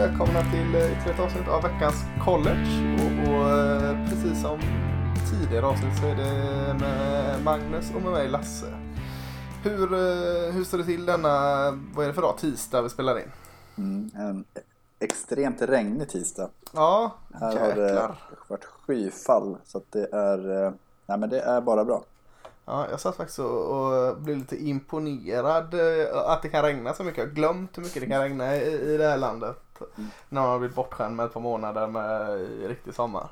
Välkomna till eh, ytterligare ett avsnitt av veckans college. Och, och eh, precis som tidigare avsnitt så är det med Magnus och med mig Lasse. Hur, eh, hur står det till denna, vad är det för dag, tisdag vi spelar in? Mm, en extremt regnig tisdag. Ja, Här har det jäklar. varit skyfall så att det är, nej men det är bara bra. Ja, jag satt faktiskt och, och blev lite imponerad att det kan regna så mycket. Jag har glömt hur mycket det kan regna i, i det här landet. När man har blivit bortskämd med ett par månader med riktig sommar.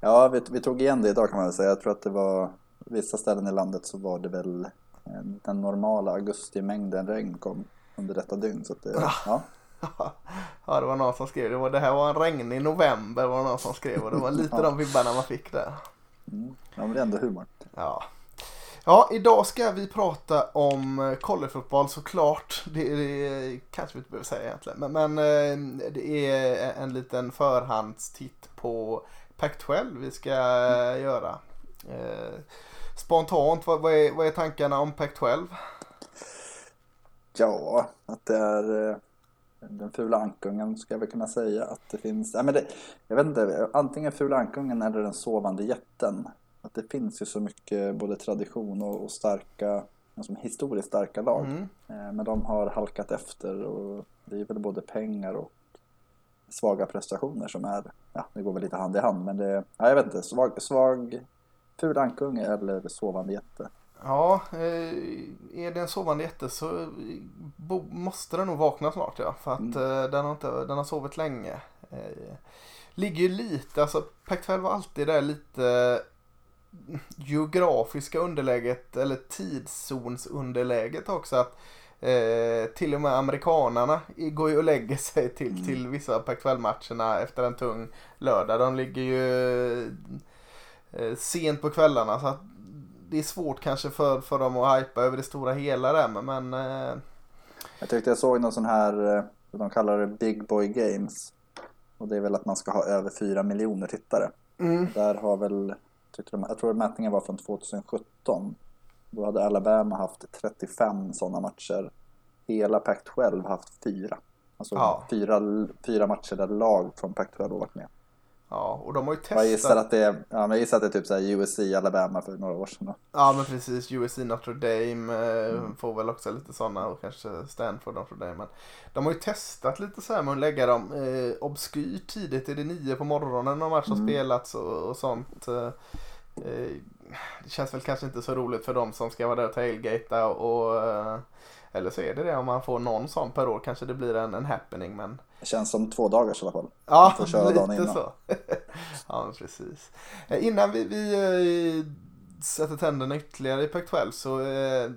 Ja, vi, vi tog igen det idag kan man väl säga. Jag tror att det var vissa ställen i landet så var det väl eh, den normala augustimängden regn kom under detta dygn. Så att det, ja. Ja, det var någon som skrev det. Var, det här var en regnig november var det någon som skrev och det var lite de vibbarna man fick där. Mm, ja, men det är ändå humor. Ja. Ja, idag ska vi prata om eh, collegefotboll såklart. Det, det kanske vi inte behöver säga egentligen. Men, men eh, det är en liten förhandstitt på Pac-12 vi ska eh, göra. Eh, Spontant, vad, vad, är, vad är tankarna om Pac-12? Ja, att det är den fula ankungen ska jag väl kunna säga att det finns. Ja, men det, jag vet inte, antingen fula ankungen eller den sovande jätten. Att det finns ju så mycket både tradition och, och starka, alltså historiskt starka lag. Mm. Eh, Men de har halkat efter och det är väl både pengar och svaga prestationer som är, ja det går väl lite hand i hand men det, ja, jag vet inte, svag, svag ful ankunge eller sovande jätte. Ja, eh, är det en sovande jätte så måste den nog vakna snart ja. För att eh, den, har inte, den har sovit länge. Ligger ju lite, alltså Pac-12 var alltid där lite geografiska underläget eller tidszonsunderläget också. Att eh, till och med amerikanarna går ju och lägger sig till, Mm. till vissa Pac-12-matcherna efter en tung lördag. De ligger ju eh, sent på kvällarna så det är svårt kanske för, för dem att hypa över det stora hela där men, men eh, Jag tyckte jag såg någon sån här, eh, de kallar det Big Boy Games. Och det är väl att man ska ha över 4 miljoner tittare. mm, Där har väl, tyckte de, jag tror mätningen var från 2017. Då hade Alabama haft 35 sådana matcher. Hela Pac-12 har haft fyra. Alltså Ja. fyra, fyra matcher där lag från Pac-12 har varit med. Ja och de har ju Jag gissar testat. att det är, ja, men jag gissar att det är typ så här USC, Alabama för några år sedan. då. Ja men precis, USC Notre Dame eh, Mm. får väl också lite sådana och kanske Stanford Notre Dame. Men de har ju testat lite så här med att lägga dem eh, obskyrt tidigt. Är det nio på morgonen när match har Mm. spelats och, och sånt. Eh, eh, det känns väl kanske inte så roligt för dem som ska vara där och tailgata och eh, eller så är det det om man får någon sån per år kanske det blir en, en happening men Det känns som två dagars i alla fall. Ja, lite så. ja, precis. Eh, Innan vi, vi eh, sätter tänderna ytterligare i Pac-12 så eh,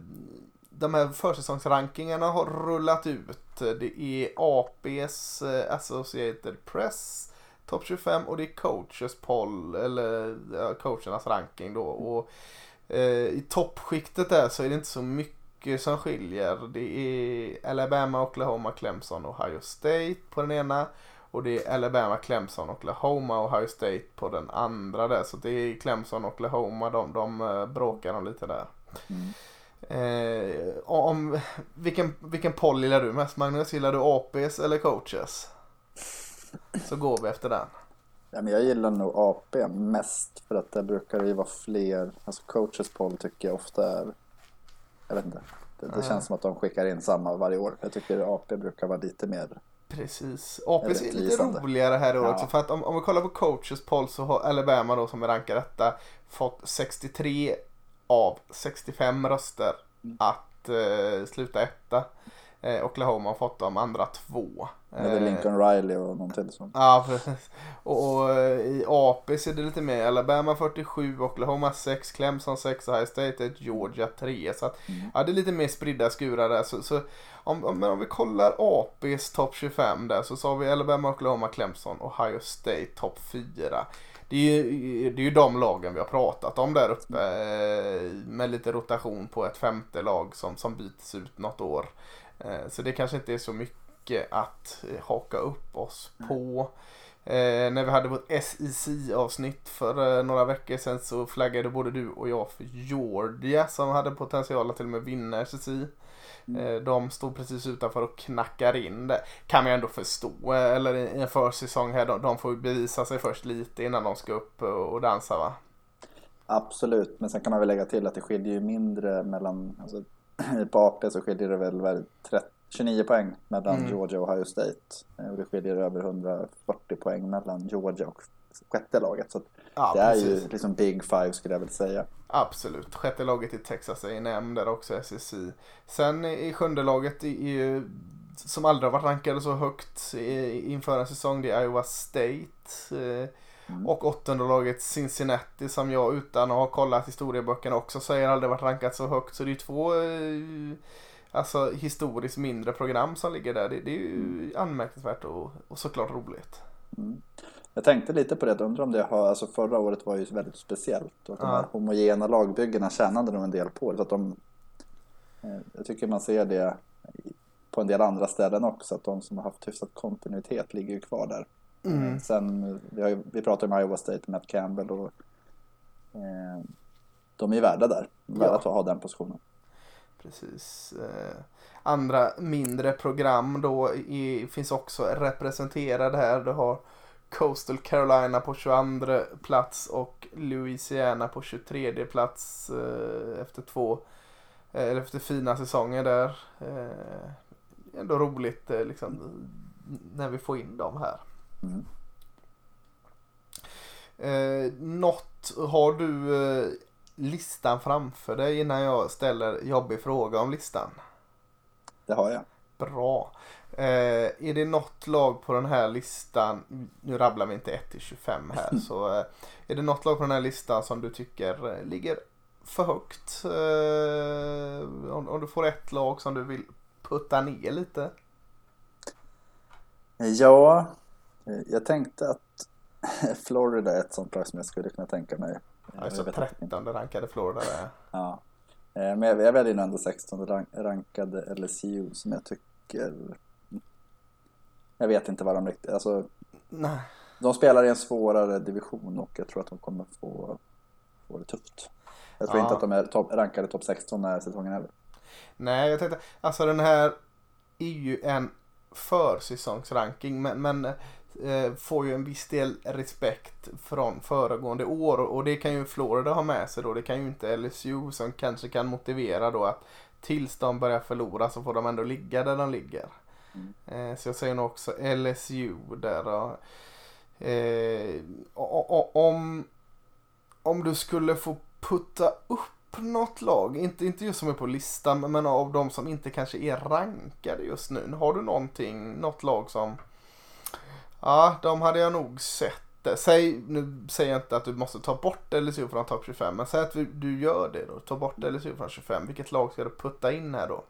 de här försäsongsrankingarna har rullat ut. Det är APs eh, Associated Press Top 25 och det är coaches poll eller ja, coachernas ranking då. Och eh, i toppskiktet där så är det inte så mycket som skiljer. Det är Alabama, Oklahoma, Clemson och Ohio State på den ena. Och det är Alabama, Clemson, Oklahoma och Ohio State på den andra där. Så det är Clemson och Oklahoma, de, de eh, bråkar nog lite där. Mm. Eh, om, vilken, vilken poll gillar du mest Magnus? Gillar du APs eller coaches? Så går vi efter den. Ja, men jag gillar nog AP mest för att det brukar ju vara fler, alltså coaches poll tycker jag ofta är, jag vet inte, det, det känns som att de skickar in samma varje år. Jag tycker AP brukar vara lite mer, Precis. APs är lite roligare här i år Ja. också. För att om, om vi kollar på coaches poll så har Alabama då som är rankad detta fått 63 av 65 röster Mm. att eh, sluta etta. Eh, Oklahoma har fått de andra två. Eh, Lincoln Riley och någon till som. Ja, precis. Och, och eh, i AP så är det lite mer. Alabama 47, Oklahoma 6, Clemson 6, Ohio State 1, Georgia 3. Så att, Mm. ja, det är lite mer spridda skurar där. Så, så om, om, men om vi kollar APs topp 25 där så sa vi Alabama, Oklahoma, Clemson, Ohio State topp 4. Det är, ju, det är ju de lagen vi har pratat om där uppe eh, med lite rotation på ett femte lag som, som byts ut något år. Eh, Så det kanske inte är så mycket att eh, haka upp oss på. Eh, när vi hade vårt SEC-avsnitt för eh, några veckor sedan så flaggade både du och jag för Georgia som hade potential att till och med vinna SEC. Mm. Eh, de stod precis utanför och knackar in det. Kan man ändå förstå. Eller i en försäsong här, de, de får ju bevisa sig först lite innan de ska upp och, och dansa va? Absolut, men sen kan man väl lägga till att det skiljer ju mindre mellan, alltså, på AP så skiljer det väl, väl 30, 29 poäng mellan Mm. Georgia och Ohio State. Eh, Och det skiljer över 140 poäng mellan Georgia och sjätte laget. Så Ja, det är precis. ju liksom Big Five skulle jag väl säga. Absolut. Sjätte laget i Texas A&M där också SEC. Sen i sjunde laget är ju som aldrig har varit rankade så högt i- inför en säsong. Det är Iowa State. Eh, Mm. Och åttonde laget Cincinnati som jag utan att ha kollat historieböckerna också säger aldrig varit rankat så högt. Så det är två eh, alltså, historiskt mindre program som ligger där. Det, det är ju anmärkningsvärt och, och såklart roligt. Mm. Jag tänkte lite på det, jag undrar om det har, alltså förra året var ju väldigt speciellt och att de Ja. här homogena lagbyggena tjänade nog en del på det. Så att de, eh, jag tycker man ser det på en del andra ställen också, att de som har haft hyfsat kontinuitet ligger ju kvar där. Mm. Sen, vi, har vi pratar om Iowa State, Matt Campbell och eh, de är ju värda där, värda Ja. att ha den positionen. Precis. Eh, andra mindre program då i, finns också representerade här. Du har Coastal Carolina på 22 plats och Louisiana på 23 plats eh, efter två eh, eller efter fina säsonger där. Eh, ändå roligt liksom när vi får in dem här. Mm. Eh, något har du eh, listan framför dig innan jag ställer jobbig fråga om listan? Det har jag. Bra. Eh, är det något lag på den här listan, nu rabblar vi inte 1 till 25 här, så eh, är det något lag på den här listan som du tycker eh, ligger för högt? Eh, om, om du får ett lag som du vill putta ner lite? Ja, jag tänkte att Florida är ett sånt lag som jag skulle kunna tänka mig. Alltså Jag vet inte. 13 rankade Florida där. Ja. Eh, Men jag, jag väljer ändå 16 rank, rankade LSU som jag tycker... Jag vet inte vad de riktigt... Alltså, Nej. de spelar i en svårare division och jag tror att de kommer få, få det tufft. Jag tror Ja. inte att de är top, rankade topp 16 när säsongen är över. Nej, jag tänkte, alltså den här är ju en försäsongsranking men, men får ju en viss del respekt från föregående år och det kan ju Florida ha med sig då. Det kan ju inte LSU som kanske kan motivera då att tills de börjar förlora så får de ändå ligga där de ligger. Mm. Eh, så jag säger nog också LSU där. då. Eh, o- o- om, om du skulle få putta upp något lag, inte, inte just som är på listan, men av de som inte kanske är rankade just nu. Har du någonting, något lag som, ja, de hade jag nog sett. Säg, nu säger jag inte att du måste ta bort LSU från topp 25, men säg att du gör det då. Ta bort LSU från 25. Vilket lag ska du putta in här då?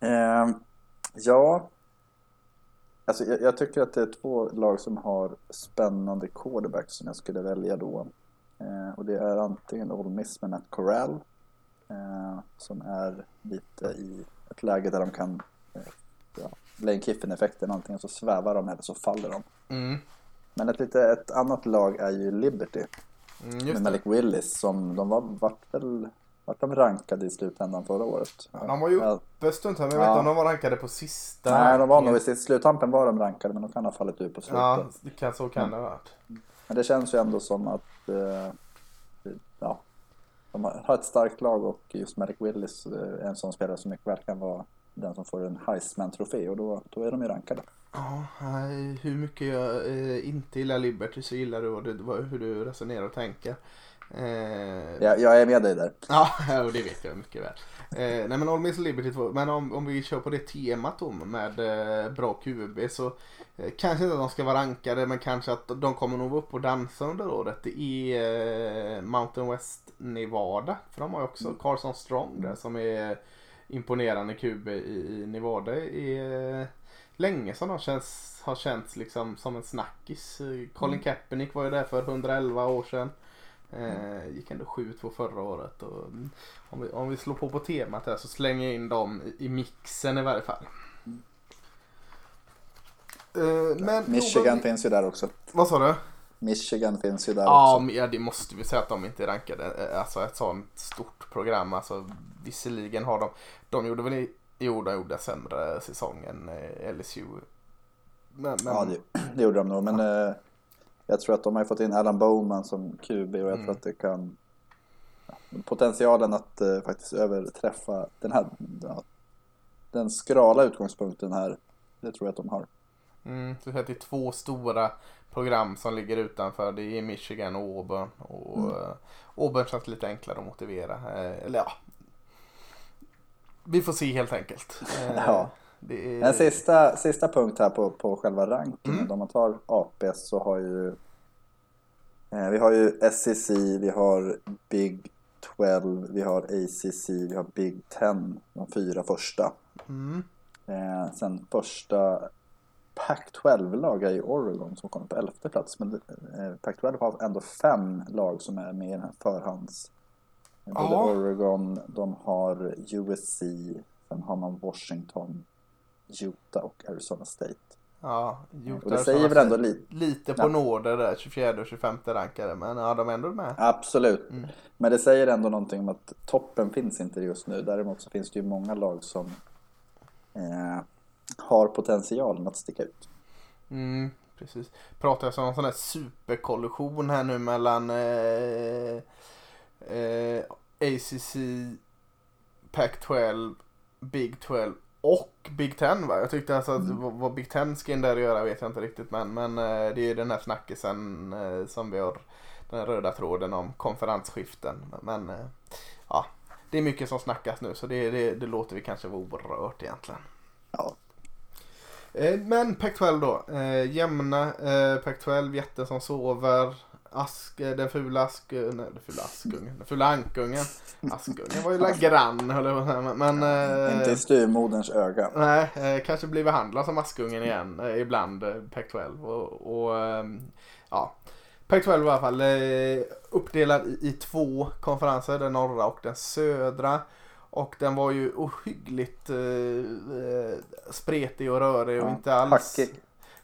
Eh, ja, alltså jag, jag tycker att det är två lag som har spännande quarterbacks som jag skulle välja då. Eh, och det är antingen Ole Miss med Matt Corral eh, som är lite i ett läge där de kan eh, ja, Lane Kiffin-effekten, antingen så svävar de eller så faller de. Mm, Men ett, lite, ett annat lag är ju Liberty mm med det. Malik Willis som de var, vart väl vart de rankade i slutändan förra året. Ja, de var ju uppe stundtals, men jag vet inte Ja. om de var rankade på sista. Nej, de var nog i sluttampen var de rankade men de kan ha fallit ur på slutet. Ja, det kan, så kan det ha varit. Men det känns ju ändå som att eh, ja, de har har ett starkt lag och just Malik Willis eh, är en sån spelare som mycket väl kan vara den som får en Heisman-trofé och då, då är de ju rankade. Ja, nej, hur mycket jag eh, inte gillar Liberty så gillar du vad, hur du resonerar och tänker. Eh, Jag, jag är med dig där. Ja, och det vet jag mycket väl. Eh, nej men Ole Miss Liberty 2. Men om, om vi kör på det temat då med eh, bra QB så eh, kanske inte att de ska vara rankade men kanske att de kommer nog uppe och dansa under året i eh, Mountain West Nevada. För de har ju också Carson Strong där som är imponerande QB i, i Nevada. I, eh, länge som de känns, har känts liksom som en snackis. Colin Kaepernick var ju där för 111 år sedan. Eh, gick ändå 7-2 förra året. Och, mm, om, vi, om vi slår på på temat här så slänger jag in dem i, i mixen i varje fall. Eh, men, Michigan jo, finns ju där också. Vad sa du? Michigan finns ju där Ja, också. men- ja, det måste vi säga att de inte är rankade. Eh, Alltså ett sånt stort program. Alltså visserligen har de, de gjorde väl i, jo, de gjorde sämre säsong än eh, LSU. Men, men Ja, det, det gjorde de nog. Men eh, jag tror att de har fått in Alan Bowman som QB och jag Mm. tror att det kan... Ja, potentialen att eh, faktiskt överträffa den här... Ja, den skrala utgångspunkten här, det tror jag att de har. Mm, så det är två stora program som ligger utanför. Det är Michigan och Auburn. Och, Mm. eh, Auburn känns lite enklare att motivera. Eh, eller ja. Vi får se helt enkelt. Eh, Ja. Är... En sista, sista punkt här på, på själva rankingen. Mm. Om man tar APS så har ju eh, vi har ju SEC, vi har Big 12, vi har ACC, vi har Big 10, de fyra första. Mm. Eh, sen första Pac-12-lag är ju Oregon som kommer på elfte plats. Men eh, Pac-12 har ändå fem lag som är med i den här förhands... Både Ja. Oregon, de har USC, sen har man Washington, Utah och Arizona State. Ja, Och det säger väl ändå lite... Lite på Ja. nåder där, 24 och 25 rankade. Men ja, de är ändå med. Absolut. Mm. Men det säger ändå någonting om att toppen finns inte just nu. Däremot så finns det ju många lag som eh, har potentialen att sticka ut. Mm, precis. Pratar jag om en sån här superkollision här nu mellan eh, eh, ACC, Pac-12, Big 12 och Big 10 va? Jag tyckte alltså att Mm. vad, Big 10 ska in där och göra vet jag inte riktigt men, men eh, det är den här snackisen eh, som vi har den röda tråden om konferensskiften. Men eh, ja, det är mycket som snackas nu så det, det, det låter vi kanske vara oberört egentligen. Ja, Men Pac-12 då. Eh, jämna eh, Pac-12, jätten som sover. Ask, eh, den fula ask... Nej, den fula askungen. Den fula ankungen. Askungen var ju la grann höll jag på att säga. Men... eh, inte i styrmoderns öga. Nej, eh, kanske blir behandlad som Askungen igen eh, ibland, eh, Pac-12. Och, och ehm, ja, Pac-12 i alla fall eh, uppdelad i, i två konferenser, den norra och den södra. Och den var ju ohyggligt eh, eh, spretig och rörig och Ja, inte alls Hackig.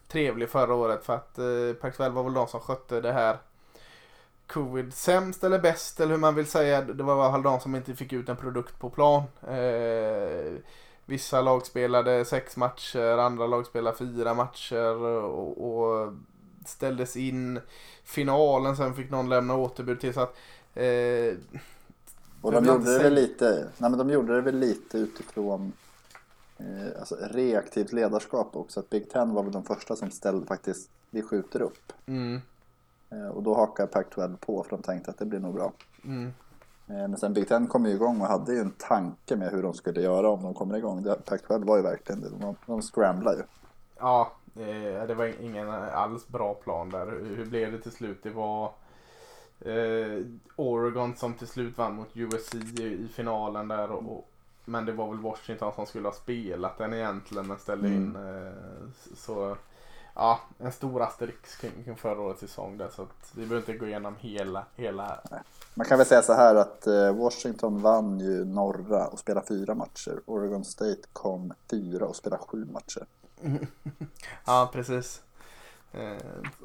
trevlig förra året för att eh, Pac-12 var väl de som skötte det här covid sämst eller bäst eller hur man vill säga. Det var i alla fall de som inte fick ut en produkt på plan. Eh, vissa lag spelade sex matcher, andra lag spelade fyra matcher och, och ställdes in finalen. Sen fick någon lämna återbud till så att eh, Och de gjorde det väl lite, nej men de gjorde det väl lite utifrån eh, alltså reaktivt ledarskap också. Att Big Ten var väl de första som ställde faktiskt, vi skjuter upp. mm, Eh, och då hakar Pac-12 på för de tänkte att det blir nog bra. mm, Eh, men sen Big Ten kom ju igång och hade ju en tanke med hur de skulle göra om de kommer igång. Det- Pac-12 var ju verkligen det, de, de scramblade ju. Ja, eh, det var ingen alls bra plan där. Hur blev det till slut? Det var eh, Oregon som till slut vann mot USC i, i finalen där. Och, och, men det var väl Washington som skulle ha spelat den egentligen men ställde in. Mm. Eh, så ja, en stor asterisk kring, förra årets säsong där. Så att vi behöver inte gå igenom hela, hela. Man kan väl säga så här att eh, Washington vann ju norra och spelade fyra matcher. Oregon State kom fyra och spelade sju matcher. Ja, precis. Eh,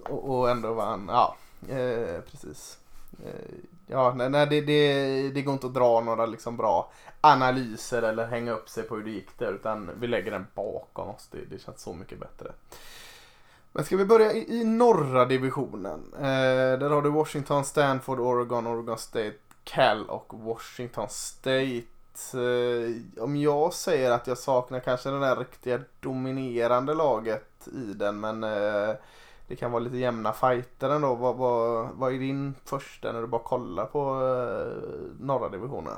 och, och ändå vann. Ja, eh, precis. Eh, ja, nej, nej det, det, det går inte att dra några liksom bra analyser eller hänga upp sig på hur det gick där. Utan vi lägger den bakom oss. Det, det känns så mycket bättre. Men ska vi börja i, i norra divisionen. Eh, där har du Washington, Stanford, Oregon, Oregon State, Cal och Washington State. Eh, om jag säger att jag saknar kanske det där riktiga dominerande laget i den men eh, det kan vara lite jämna fighter ändå. Vad, vad, vad är din första när du bara kollar på eh, norra divisionen?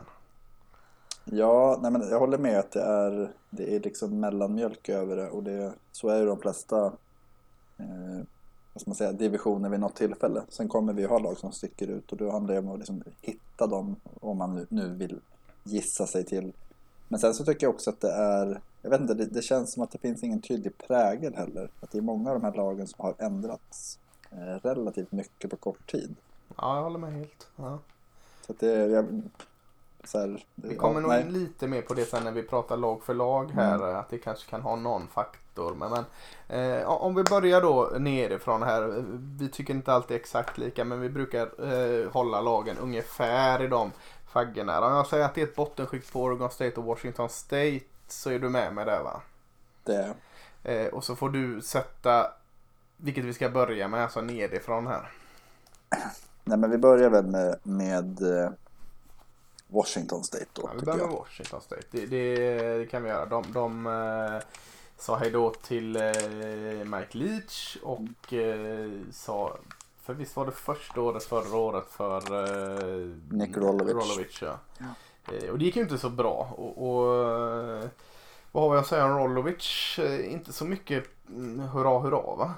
Ja, nej men jag håller med att det är, det är liksom mellanmjölk över det och det, så är ju de flesta eh, vad ska man säga, divisioner vid något tillfälle. Sen kommer vi ha lag som sticker ut och då handlar det om att liksom hitta dem om man nu, nu vill gissa sig till. Men sen så tycker jag också att det är, jag vet inte, det, det känns som att det finns ingen tydlig prägel heller. Att det är många av de här lagen som har ändrats eh, relativt mycket på kort tid. Ja, jag håller med helt. Ja. Så det, jag, så här, Vi kommer ja, nog nej. in lite mer på det sen när vi pratar lag för lag här. Mm. Att det kanske kan ha någon faktor. Men, men eh, om vi börjar då nerifrån här. Vi tycker inte alltid exakt lika men vi brukar eh, hålla lagen ungefär i de faggorna. Om jag säger att det är ett bottenskikt på Oregon State och Washington State så är du med mig där va? Det, Eh, och så får du sätta vilket vi ska börja med, alltså nerifrån här. nej men vi börjar väl med, med eh, Washington State då, Ja, vi börjar med. Washington State. Det, det, det kan vi göra. De, de eh, sa hej då till eh, Mike Leach och eh, sa, för visst var det första året förra året för eh, Nick Rolovic. Rolovic ja. Ja. Eh, och det gick ju inte så bra. Och, och eh, vad har vi att säga om Rolovic? Eh, inte så mycket mm, hurra hurra va?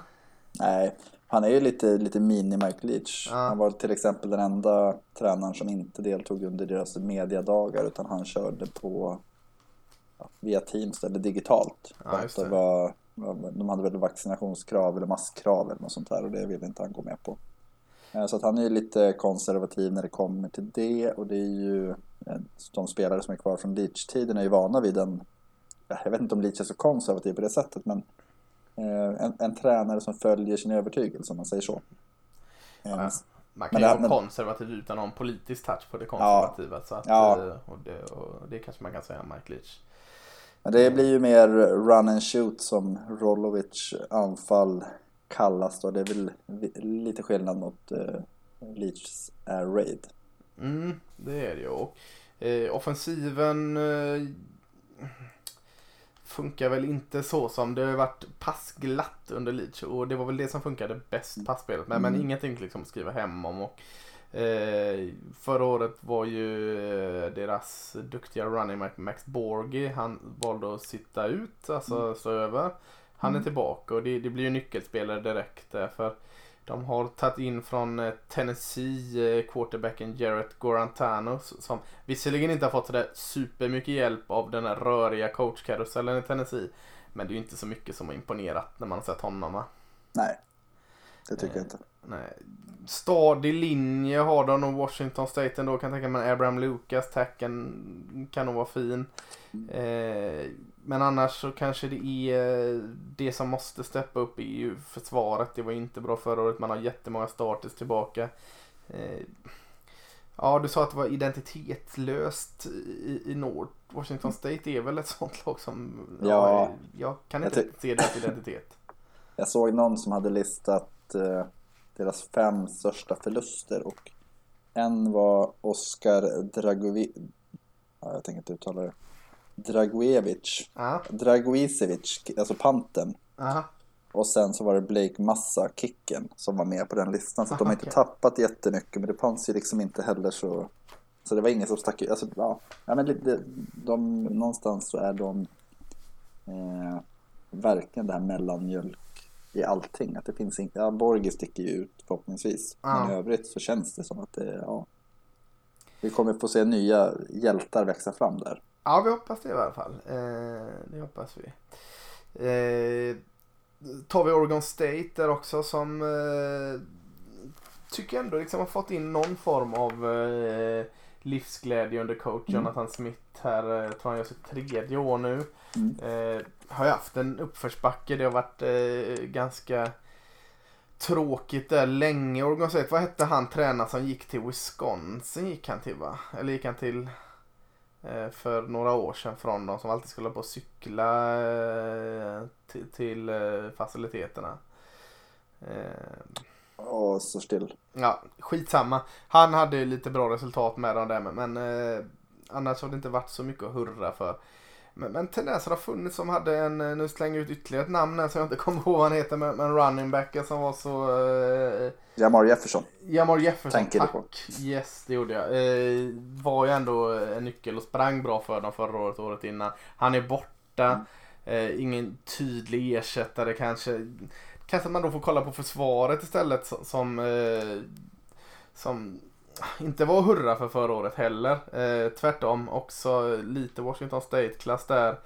Nej, han är ju lite, lite mini Mike Leach. Ja. Han var till exempel den enda tränaren som inte deltog under deras mediadagar utan han körde på ja, via Teams eller digitalt. Ja, det var, de hade väl vaccinationskrav eller masskrav eller något sånt där och det ville inte han gå med på. Så att han är ju lite konservativ när det kommer till det och det är ju de spelare som är kvar från Leach-tiden är ju vana vid en ja, jag vet inte om Leach är så konservativ på det sättet men eh, en, en tränare som följer sin övertygelse om man säger så. Eh, Ja. Man kan Men ju vara konservativ utan någon politisk touch på det konservativa. Så att, Ja. eh, och, det, och det kanske man kan säga om Mike Leach. Men det blir ju mer run and shoot som Rolovic anfall kallas då. Det är väl lite skillnad mot eh, Leachs air raid. Mm, det är det ju. Och, eh, offensiven eh, funkar väl inte så som det har varit passglatt under Leach och det var väl det som funkade bäst passspelet. Men, men Mm. ingenting liksom att skriva hem om. Och, eh, förra året var ju eh, deras duktiga running back Max Borgi. Han valde att sitta ut, alltså stå över. Han är Mm. tillbaka och det, det blir ju nyckelspelare direkt där. För de har tagit in från eh, Tennessee eh, quarterbacken Jarrett Gorantano som visserligen inte har fått sådär supermycket hjälp av den här röriga coachkarusellen i Tennessee. Men det är ju inte så mycket som har imponerat när man har sett honom va? Nej, det tycker Eh. jag inte. Nej. Stadig linje har de och Washington State ändå kan jag tänka mig. Abraham Lucas, tacken kan nog vara fin. Eh, men annars så kanske det är det som måste steppa upp är ju försvaret. Det var inte bra förra året. Man har jättemånga starters tillbaka. Eh, ja, du sa att det var identitetslöst i, i Nord. Washington State är väl ett sånt lag som... Ja. jag kan Jag inte ty- se deras identitet. Jag såg någon som hade listat eh, deras fem största förluster och en var Oskar Dragovi... Ja, jag tänker inte uttala det. Dragojevic. Ja, Dragoicevic, alltså panten. aha. Och sen så var det Blake Massa, kicken, som var med på den listan. Så att de har inte Okej. tappat jättemycket, men det fanns ju liksom inte heller så... Så det var ingen som stack ut. Alltså, ja. ja men lite, de, någonstans så är de eh, verkligen det här mellanmjölk i allting. Att det finns inte... Ja, Borgi sticker ju ut förhoppningsvis. Men Ja. i övrigt så känns det som att det, ja... Vi kommer få se nya hjältar växa fram där. Ja, vi hoppas det i alla fall. Eh, det hoppas vi. Eh, tar vi Oregon State där också som eh, tycker ändå liksom har fått in någon form av eh, livsglädje under coach Mm. Jonathan Smith här. Eh, tror han gör sitt tredje år nu. Mm. Eh, har ju haft en uppförsbacke. Det har varit eh, ganska tråkigt där länge. Oregon State, vad hette han tränaren som gick till Wisconsin gick han till va? Eller gick han till eh, för några år sedan från dem som alltid skulle på att cykla eh, till, till eh, faciliteterna. Och så still. Ja, skitsamma. Han hade ju lite bra resultat med dem där men, eh, annars har det inte varit så mycket att hurra för. Men, men tendenser har funnits som hade en, eh, nu slänger jag ut ytterligare ett namn här som jag inte kommer ihåg vad han heter men, men running backen som var så eh, Jamar Jefferson. Jamar Jefferson, Tänker tack. på? Yes, det gjorde jag. Eh, var ju ändå en nyckel och sprang bra för dem förra året och året innan. Han är borta. Eh, ingen tydlig ersättare kanske. Kanske man då får kolla på försvaret istället som, som, eh, som inte var hurra för förra året heller. Eh, tvärtom också lite Washington State-klass där.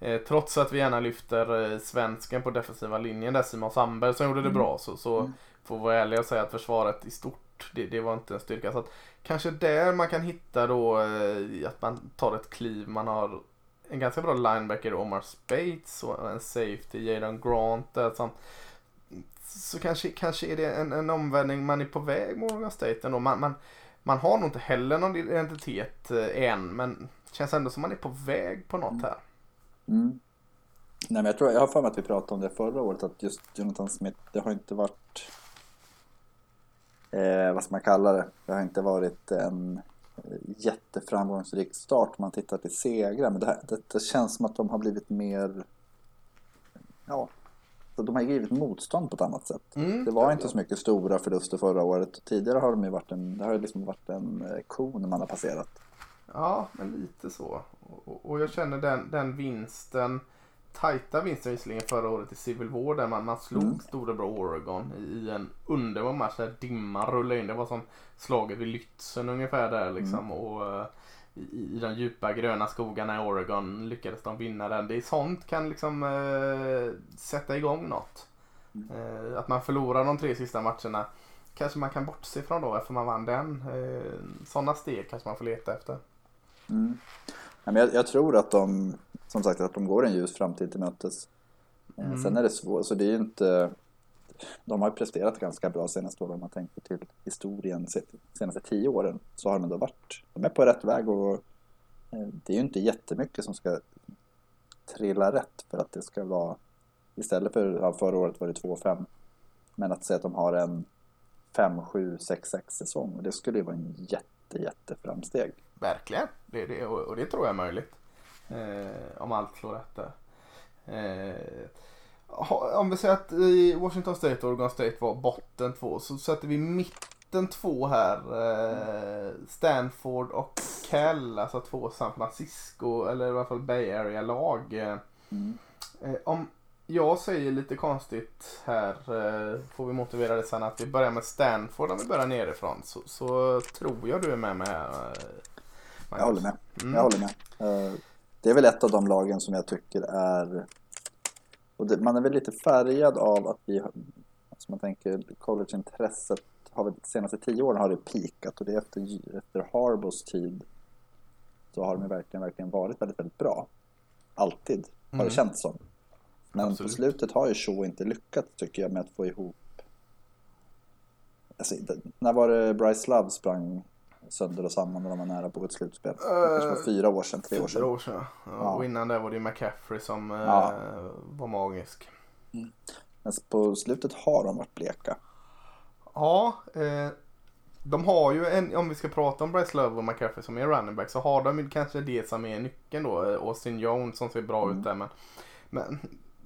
Eh, trots att vi gärna lyfter eh, svensken på defensiva linjen där Simon Sandberg som gjorde det Mm. bra så, så Mm. får vi vara ärliga och säga att försvaret i stort. Det, det var inte en styrka. Så att, kanske där man kan hitta då eh, att man tar ett kliv. Man har en ganska bra linebacker Omar Spates och en safety Jadon Grant där som så kanske, kanske är det en, en omvändning. Man är på väg mot Oregon State ändå. Man, man, man har nog inte heller någon identitet eh, än men känns ändå som man är på väg på något här. Mm. Nej, men jag, tror, jag har för mig att vi pratade om det förra året, att just Jonathan Smith, det har inte varit, eh, vad ska man kalla det, det har inte varit en eh, jätteframgångsrik start om man tittar till segrar, men det, här, det, det känns som att de har blivit mer, ja, de har givit motstånd på ett annat sätt. Mm, det var inte så mycket stora förluster förra året. Tidigare har de ju varit en, det har liksom varit en eh, kon man har passerat. Ja, men lite så. Och, och jag känner den, den vinsten, tajta vinsten visserligen förra året i Civil War där man, man slog Mm. storebror Oregon i, en underbar match där dimman rullade in. Det var som slaget vid Lützen ungefär där liksom. Och eh, i, i de djupa gröna skogarna i Oregon lyckades de vinna den. Det är sånt kan liksom eh, sätta igång något. Eh, att man förlorar de tre sista matcherna kanske man kan bortse från då eftersom man vann den. Eh, sådana steg kanske man får leta efter. Mm. Men jag, jag tror att de, som sagt, att de går en ljus framtid till mötes. Eh, Mm. Sen är det svårt, så det är ju inte... De har presterat ganska bra senaste åren om man tänker till historien senaste tio åren. Så har de ändå varit, de är på rätt väg och eh, det är ju inte jättemycket som ska trilla rätt för att det ska vara istället för, ja, förra året var det 2-5 men att säga att de har en 5-7-6-6 säsong och det skulle ju vara en jätte jätte framsteg. Verkligen. Det, det, och, det tror jag är möjligt. Eh, om allt slår rätt där. Eh, om vi säger att i Washington State och Oregon State var botten två så sätter vi mitten två här. Eh, Stanford och Cal, alltså två San Francisco eller i alla fall Bay Area-lag. Mm. Eh, om jag säger lite konstigt här, eh, får vi motivera det sen, att vi börjar med Stanford om vi börjar nerifrån. Så, så tror jag du är med mig här. eh, Jag håller med. Mm. Jag håller med. Det är väl ett av de lagen som jag tycker är... Och det, man är väl lite färgad av att vi... Alltså man tänker collegeintresset har väl de senaste tio åren har det peakat och det är efter, efter Harbos tid så har de verkligen, verkligen varit väldigt, väldigt bra. Alltid har Mm. det känts som. Men Absolut. på slutet har ju Shaw inte lyckats tycker jag med att få ihop Alltså, när var det Bryce Love sprang sönder och samman när de var nära på ett slutspel? Det kanske var fyra år sedan, tre år Fyra sedan. år sedan. Ja, Ja. Och innan det var det McCaffrey som eh, Ja. var magisk. Men på slutet har de varit bleka. Ja, eh, de har ju en, om vi ska prata om Bryce Love och McCaffrey som är running back så har de ju kanske det som är nyckeln då. eh, Austin Jones som ser bra Mm. ut där men, men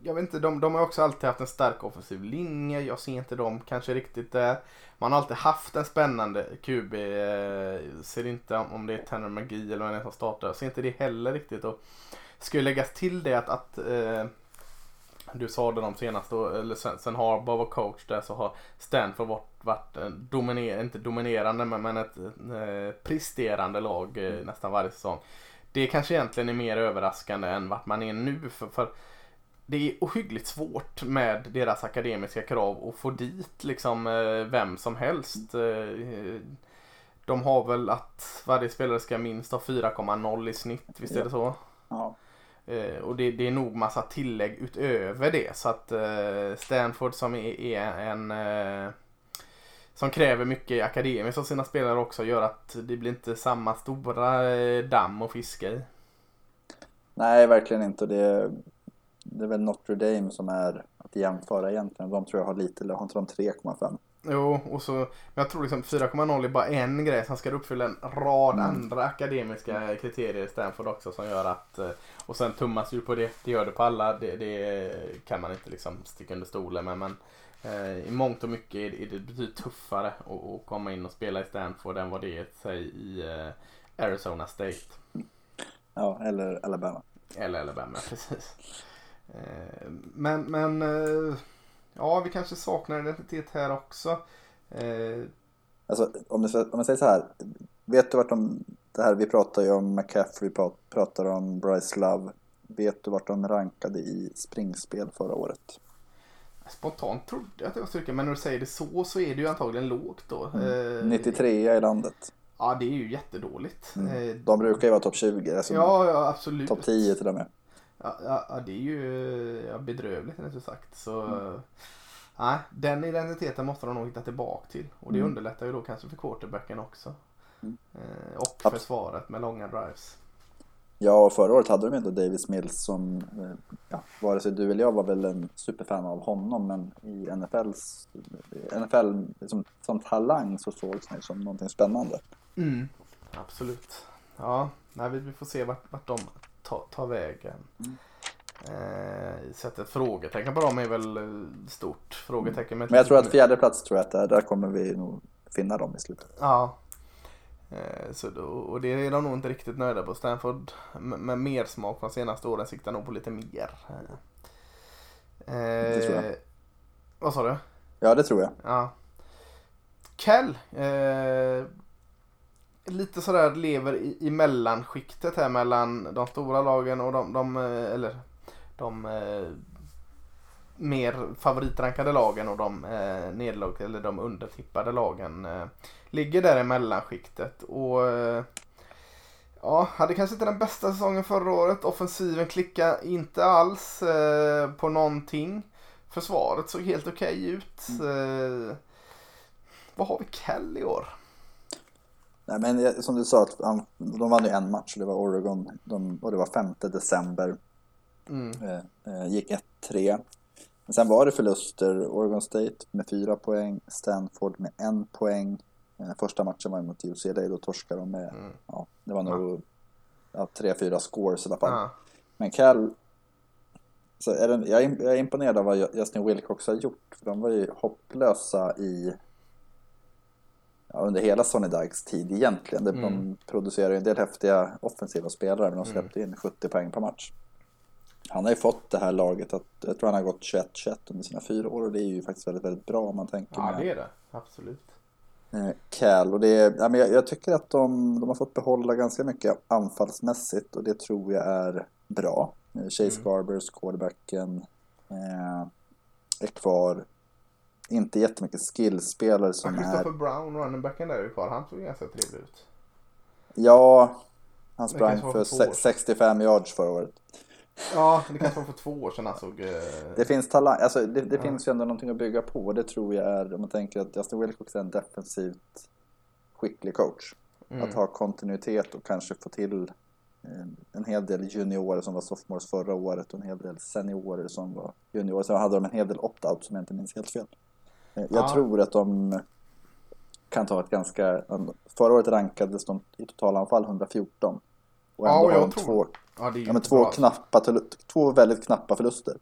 jag vet inte, de, de har också alltid haft en stark offensiv linje. Jag ser inte dem kanske riktigt där. Man har alltid haft en spännande QB. Eh, ser inte om, det är Tanner Magi eller vem det är som startar. Jag ser inte det heller riktigt. Och skulle läggas till det att, att eh, du sa det de senaste, eller sen, sen har var coach där så har Stanford varit, varit dominer, inte dominerande men, men ett eh, presterande lag eh, nästan varje säsong. Det kanske egentligen är mer överraskande än vart man är nu för, för det är ohyggligt svårt med deras akademiska krav att få dit liksom eh, vem som helst. Eh, de har väl att varje spelare ska minst ha 4,0 i snitt, visst är det så? Ja. Eh, och det, det är nog massa tillägg utöver det. Så att Stanford som är, är en som kräver mycket akademiskt av sina spelare också gör att det blir inte samma stora damm att fiska i. Nej, verkligen inte. Det det är väl Notre Dame som är att jämföra egentligen. De tror jag har lite, har inte de 3,5? Jo, och så, men jag tror liksom 4,0 är bara en grej. Sen ska du uppfylla en rad Mm. andra akademiska kriterier i Stanford också som gör att eh, och sen tummas ju på det. Det gör det på alla. Det, det kan man inte liksom sticka under stolen med. Men eh, i mångt och mycket är det, är det betydligt tuffare att, att komma in och spela i Stanford än vad det är säg, i eh, Arizona State. Ja, eller Alabama. Eller Alabama, precis. Eh, men, men eh, ja, vi kanske saknar identitet här också. Eh, Alltså, om, du, om jag säger så här. Vet du vart de... Det här, vi pratar ju om McCaffrey, pra- pratar om Bryce Love. Vet du vart de rankade i springspel förra året? Spontant trodde jag att det var styrka men när du säger det så så är det ju antagligen lågt då. Mm. Eh, 93 i landet. Ja det är ju jättedåligt. Mm. De brukar ju vara topp 20, alltså Ja, ja absolut. topp 10 till och med. Ja, ja, det är ju ja, bedrövligt rätt sagt. Så, Mm. nej, den identiteten måste de nog hitta tillbaka till. Och det Mm. underlättar ju då kanske för quarterbacken också. Mm. Eh, och Abs- försvaret med långa drives. Ja, och förra året hade de ändå Davis Mills som, eh, ja, vare sig du eller jag var väl en superfan av honom, men i NFLs, NFL som, som talang så sågs han ju som någonting spännande. Mm. Absolut. Ja, nej, vi får se vart, vart de tar, tar vägen. Mm. Eh, sätta ett frågetecken på dem är väl eh, stort. Frågetecken med Men jag tror att fjärde plats tror jag att det är, där kommer vi nog finna dem i slutet. Ja. Eh, Så då, och det är de nog inte riktigt nöjda på. Stanford med, med mer smak från senaste åren siktar nog på lite mer. Eh, Det tror jag. Vad sa du? Ja, det tror jag. Ja. Cal. Eh, lite sådär lever i, i mellanskiktet här mellan de stora lagen och de, de eh, eller de eh, mer favoritrankade lagen och de eh, nederlag eller de undertippade lagen. Eh, ligger där i mellanskiktet och eh, ja, hade kanske inte den bästa säsongen förra året. Offensiven klickade inte alls eh, på någonting. Försvaret såg helt okej ut. Eh, vad har vi Cal i år? Nej, men som du sa, att de vann ju en match, det var Oregon, de, och det var 5 december. Mm. Eh, eh, gick 1-3. Men sen var det förluster. Oregon State med fyra poäng, Stanford med en poäng. Eh, första matchen var mot UCLA, då torskade de med, Mm. ja, det var nog ja, tre, fyra scores i alla fall. Ja. Men Cal, så är är, jag är imponerad av vad Justin Wilcox har gjort. För de var ju hopplösa i ja, under hela Sonny Dykes tid egentligen. De, Mm. ju en del häftiga offensiva spelare men de Mm. släppte in 70 poäng per match. Han har ju fått det här laget att, jag tror han har gått 21-21 under sina fyra år och det är ju faktiskt väldigt, väldigt bra om man tänker ja, med det är det. Absolut. eh, Cal. Och det ja, men jag, jag tycker att de, de har fått behålla ganska mycket anfallsmässigt och det tror jag är bra. Eh, Chase Mm. Garbers, quarterbacken, eh, är kvar. Inte jättemycket skillspelare Ja, som Christopher är... Brown, runningbacken där är kvar. Han såg ganska trevlig ut. Ja, han sprang för för två år se- sedan. 65 yards förra året. Ja, det kanske var för två år sedan han såg... Eh... Det finns talang, alltså det, det Ja. finns ju ändå någonting att bygga på och det tror jag är, om man tänker att Justin Wilcox är en defensivt skicklig coach. Mm. Att ha kontinuitet och kanske få till eh, en hel del juniorer som var sophomores förra året och en hel del seniorer som var juniorer. Sen hade de en hel del opt-out som jag inte minns helt fel. Jag Ja. tror att de kan ta ett ganska... Förra året rankades de i totalanfall 114. Och Ja, ändå och har jag de tror- två, Ja, det är ja, men två, bra. knappa, två väldigt knappa förluster.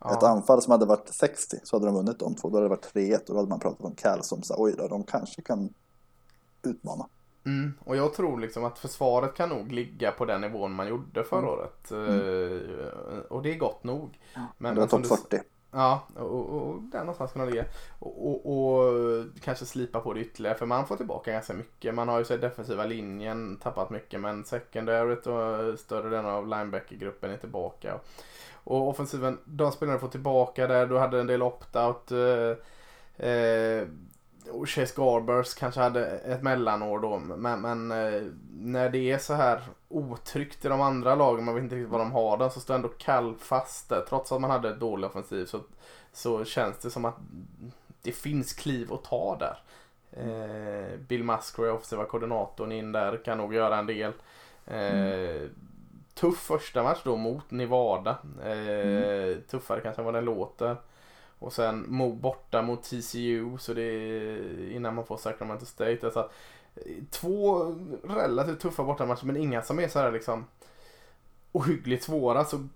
Ja. Ett anfall som hade varit 60 så hade de vunnit de två. Då hade det varit 3-1 och då hade man pratat om Cal som sa oj då, de kanske kan utmana. Mm, och jag tror liksom att försvaret kan nog ligga på den nivån man gjorde förra Mm. året. Eh, och det är gott nog. Men det var topp du- 40. Ja, och, och, och där någonstans kan de ligga. Och, och, och kanske slipa på det ytterligare för man får tillbaka ganska mycket. Man har ju sett defensiva linjen tappat mycket men secondaryt och större delen av linebackergruppen är tillbaka. Och offensiven, de spelarna får tillbaka där. Du hade en del opt-out. Eh, eh, Chase Garbers kanske hade ett mellanår då. Men, men eh, när det är så här otryggt i de andra lagen, man vet inte riktigt vad de har den, så står ändå Kall fast där. Trots att man hade ett dålig offensiv så, så känns det som att det finns kliv att ta där. Eh, Bill Musgrave, offensiva koordinatorn in där, kan nog göra en del. Eh, Tuff första match då mot Nevada. Eh, Tuffare kanske än vad den låter. Och sen borta mot TCU så det är innan man får Sacramento State. Alltså, två relativt tuffa bortamatcher men inga som är så här liksom ohyggligt svåra. Så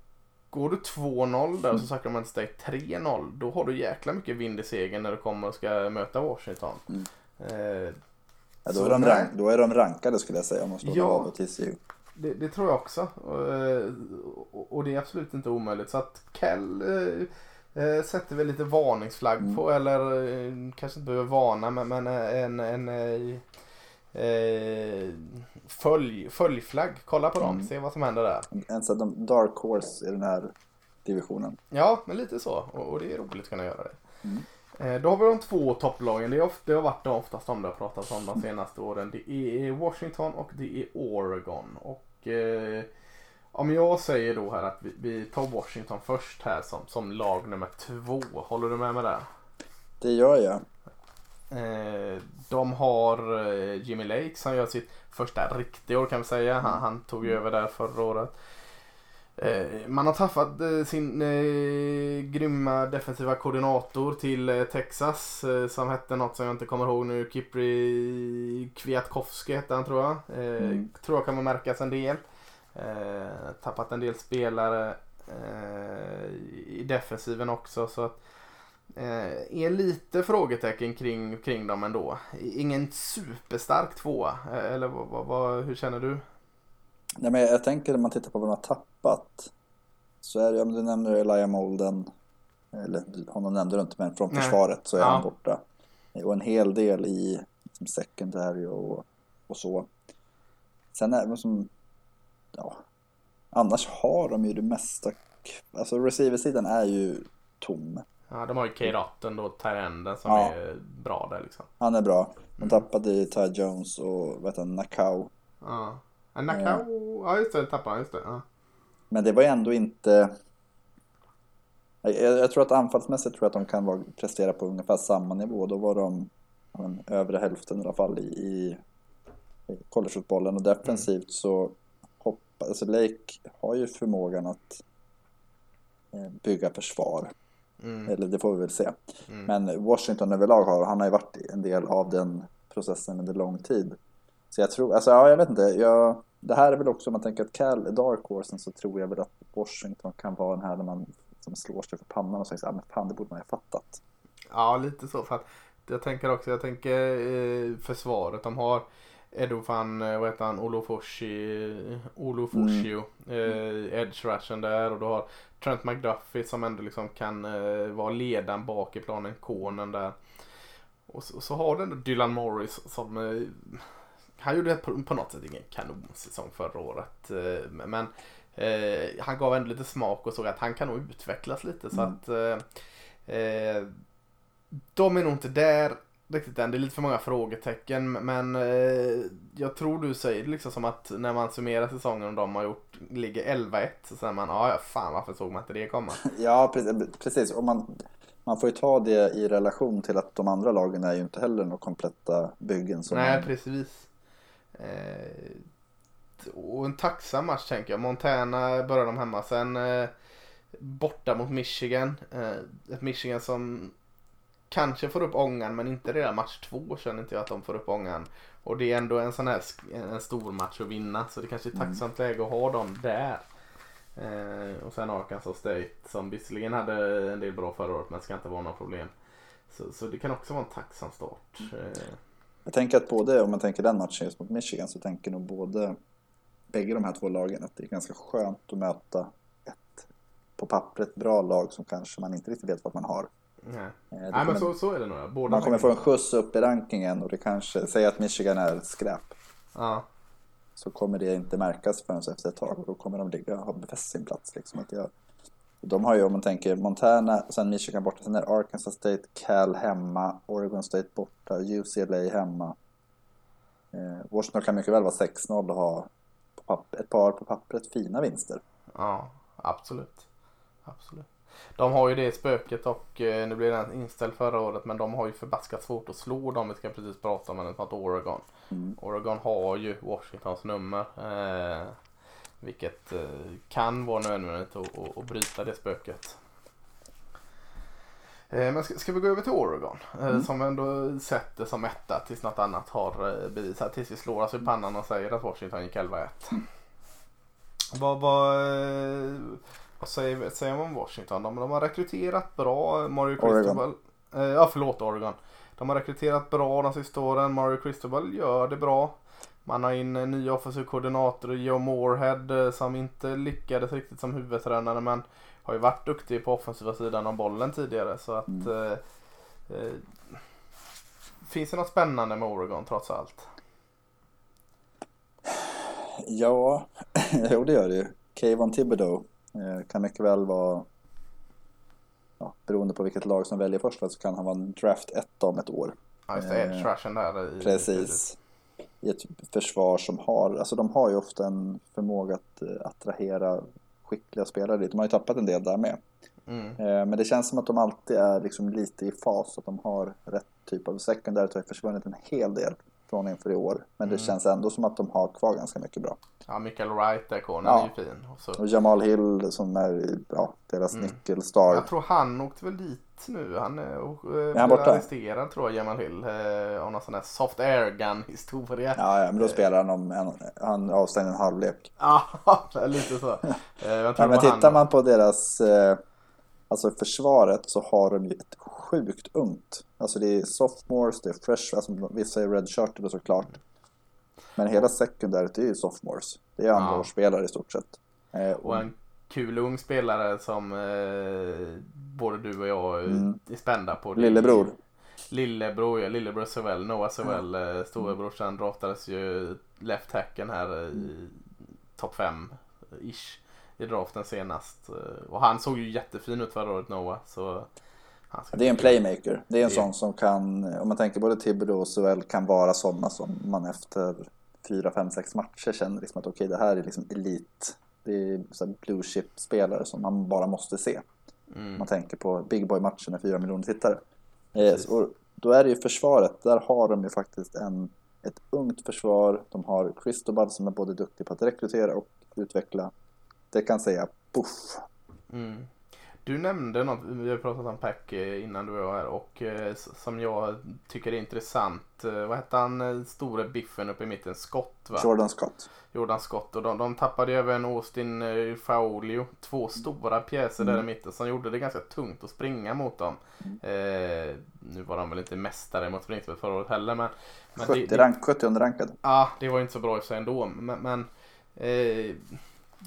går du 2-0 där och så Sacramento State 3-0 då har du jäkla mycket vind i segern när du kommer och ska möta Washington. Mm. Eh, Ja, då, är de rank, då är de rankade skulle jag säga om de slår Ja. av och TCU. Det, det tror jag också. Eh, Och, och det är absolut inte omöjligt. Så att Kell eh, eh, sätter väl lite varningsflagg Mm. på, eller eh, kanske inte behöver varna, men, men eh, en, en eh, eh, följ, följflagg. Kolla på dem, Mm. se vad som händer där. En sån dark horse i den här divisionen. Ja, men lite så. Och, och det är roligt att kunna göra det. Mm. Då har vi de två topplagen. Det, är ofta, det har varit de oftast de det har pratats om de senaste åren. Det är Washington och det är Oregon. Och eh, om jag säger då här att vi, vi tar Washington först här som, som lag nummer två. Håller du med mig där? Det gör jag. Eh, de har eh, Jimmy Lake som gör sitt första riktiga år kan vi säga. Han, han tog ju över där förra året. Eh, man har tappat eh, sin eh, grymma defensiva koordinator till Texas som hette något som jag inte kommer ihåg nu. Kipri Kwiatkowski hette han tror jag. Mm. Tror jag kommer märkas en del. Eh, tappat en del spelare eh, i defensiven också. Så att, eh, är lite frågetecken kring, kring dem ändå. Ingen superstark tvåa. Eh, eller vad, vad, hur känner du? Nej, men jag tänker när man tittar på vad de har tappat. Så är det, men du nämner Elijah Molden. Eller honom nämnde du inte, men från Nej. försvaret så är Ja. han borta. Och en hel del i liksom, secondary och, och så. Sen är det som, ja, annars har de ju det mesta. Alltså receiversidan är ju tom. Ja, de har ju Kate Otten då, Tyrenden som Ja. är bra där liksom. Han är bra. De Mm. tappade i Ty Jones och vad heter han, Nakau. Ja. Nakao, ja just det, tappade han, just det. Ja. Men det var ju ändå inte... Jag, jag tror att anfallsmässigt tror jag att de kan vara, prestera på ungefär samma nivå. Då var de men, övre hälften i alla fall i, i, collegefotbollen. Och defensivt så hoppa, alltså Lake har ju förmågan att eh, bygga försvar. Mm. Eller det får vi väl se. Mm. Men Washington överlag har, han har ju varit en del av den processen under lång tid. Så jag tror, alltså ja, jag vet inte. Jag, det här är väl också, om man tänker att Cal är Dark Horsen så tror jag väl att Washington kan vara den här där man som slår sig för pannan och säger så här, men fan det borde man ju ha fattat. Ja, lite så. För att jag tänker också, jag tänker eh, försvaret. De har Edo van, eh, vad heter han, Olofoshi, Olofosio, eh, edge rushen där och du har Trent McDuffie som ändå liksom kan eh, vara ledaren bak i planen, konen där. Och så, och så har du ändå Dylan Morris som eh, han gjorde på, på något sätt ingen kanonsäsong förra året. Eh, men eh, han gav ändå lite smak och såg att han kan nog utvecklas lite. Så Mm. att eh, eh, de är nog inte där riktigt än. Det är lite för många frågetecken. Men eh, jag tror du säger liksom som att när man summerar säsongen och de har gjort, ligger 11-1 så säger man ja, fan varför såg man inte det komma? Ja, precis. precis. Och man, man får ju ta det i relation till att de andra lagen är ju inte heller några kompletta byggen. Som Nej, man, precis. Eh, och en tacksam match tänker jag. Montana börjar de hemma. Sen eh, borta mot Michigan. Eh, ett Michigan som kanske får upp ångan men inte redan match två känner inte jag att de får upp ångan. Och det är ändå en sån här en stor match att vinna så det kanske är ett Mm. tacksamt läge att ha dem där. Eh, och sen Arkansas State som visserligen hade en del bra förra året men ska inte vara några problem. Så, så det kan också vara en tacksam start. Eh, Jag tänker att både, om man tänker den matchen just mot Michigan, så tänker nog både bägge de här två lagen att det är ganska skönt att möta ett på pappret bra lag som kanske man inte riktigt vet vad man har. Nej. Eh, Nej kommer- men så, så är det nog. Båda Man kommer få en skjuts upp i rankingen och det kanske, säg att Michigan är skräp, Ja. så kommer det inte märkas förrän efter ett tag och då kommer de ligga och ha befäst sin plats. Liksom. Att jag, de har ju, om man tänker Montana, sen Michigan borta, sen är Arkansas State, Cal hemma, Oregon State borta, UCLA hemma. Eh, Washington kan mycket väl vara 6-0 och ha på papp- ett par på pappret fina vinster. ja, absolut. Absolut. De har ju det spöket och eh, nu blev den inställd förra året men de har ju förbaskat svårt att slå dem. Vi ska precis prata om en sånt Oregon. Mm. Oregon har ju Washingtons nummer. Eh, vilket eh, kan vara nödvändigt att, att, att bryta det spöket. Eh, men ska, ska vi gå över till Oregon? Eh, Mm. Som ändå sätter som etta tills något annat har bevisat. Tills vi slår oss i pannan och säger att Washington gick 11-1. Vad, vad, eh, vad säger, säger man Washington? De, de har rekryterat bra. Mario. Cristobal. Eh, ja förlåt Oregon. De har rekryterat bra de sista åren. Mario Cristobal gör det bra. Man har in en ny offensiv koordinator, Joe Moorhead, eh, som inte lyckades riktigt som huvudtränare men har ju varit duktig på offensiva sidan av bollen tidigare. Så att Mm. eh, eh, Finns det något spännande med Oregon trots allt? Ja, jo det gör det ju. Kayvon Thibodeau eh, kan mycket väl vara ja, beroende på vilket lag som väljer först så kan han vara en draft 1 om ett år. Ja, just det. Eh, Edge rushen där. I, Precis. I ett försvar som har, alltså de har ju ofta en förmåga att eh, attrahera skickliga spelare dit. De har ju tappat en del där med. Mm. Eh, Men det känns som att de alltid är liksom lite i fas, att de har rätt typ av secondary har ju försvunnit en hel del från inför i år. Men det Mm. känns ändå som att de har kvar ganska mycket bra. Ja, Michael Wright där, cornern, Ja. är ju fin. Och så, Och Jamal Hill som är ja, deras Mm. nyckelstar. jag tror han åkte väl dit nu. Han är, och, eh, han blev borta? arresterad tror jag, Jamal Hill. Eh, av någon sån här soft air gun historia. Ja, ja, men då spelar han om en, han avstängde en halvlek. Ja, lite så. Eh, Ja, men tittar han. man på deras, eh, alltså försvaret så har de ju ett sjukt ungt. Alltså det är sophomores, det är fresh, alltså vissa är redshirted såklart. Men hela secondaryt är ju sophomores. Det är andraårsspelare i stort sett. Eh, Och en kul ung spelare som eh, både du och jag Mm. är spända på. Lillebror. Lillebror, ja. Lillebror Sovell. Noah Sovell, mm. storebrorsan, draftades ju left hacken här i topp 5-ish i draften senast. Eh, Och han såg ju jättefin ut förra året, Noah. Så Det är en playmaker. Det är en Det- sån som kan, om man tänker både Thibodeau och Sowell kan vara sådana som man efter fyra, fem, sex matcher känner liksom att okej det här är liksom elit. Det är blue chip-spelare som man bara måste se. Mm. Man tänker på Big Boy-matchen med fyra miljoner tittare. Eh, Precis. och då är det ju försvaret. Där har de ju faktiskt en, ett ungt försvar. De har Cristobal som är både duktig på att rekrytera och utveckla. Det kan säga poff. Mm. Du nämnde något, vi har pratat om Pack eh, innan du var här och eh, som jag tycker är intressant. Eh, Vad hette han, store biffen uppe i mitten? Scott va? Jordan Scott. Jordan Scott och de, de tappade ju även Austin Faolio. Två stora pjäser där i mitten som gjorde det ganska tungt att springa mot dem. Eh, nu var de väl inte mästare mot springspel förra året heller men, men 70, det, rank, 70 underrankad. Ja, det var inte så bra i sig ändå. Men, men eh,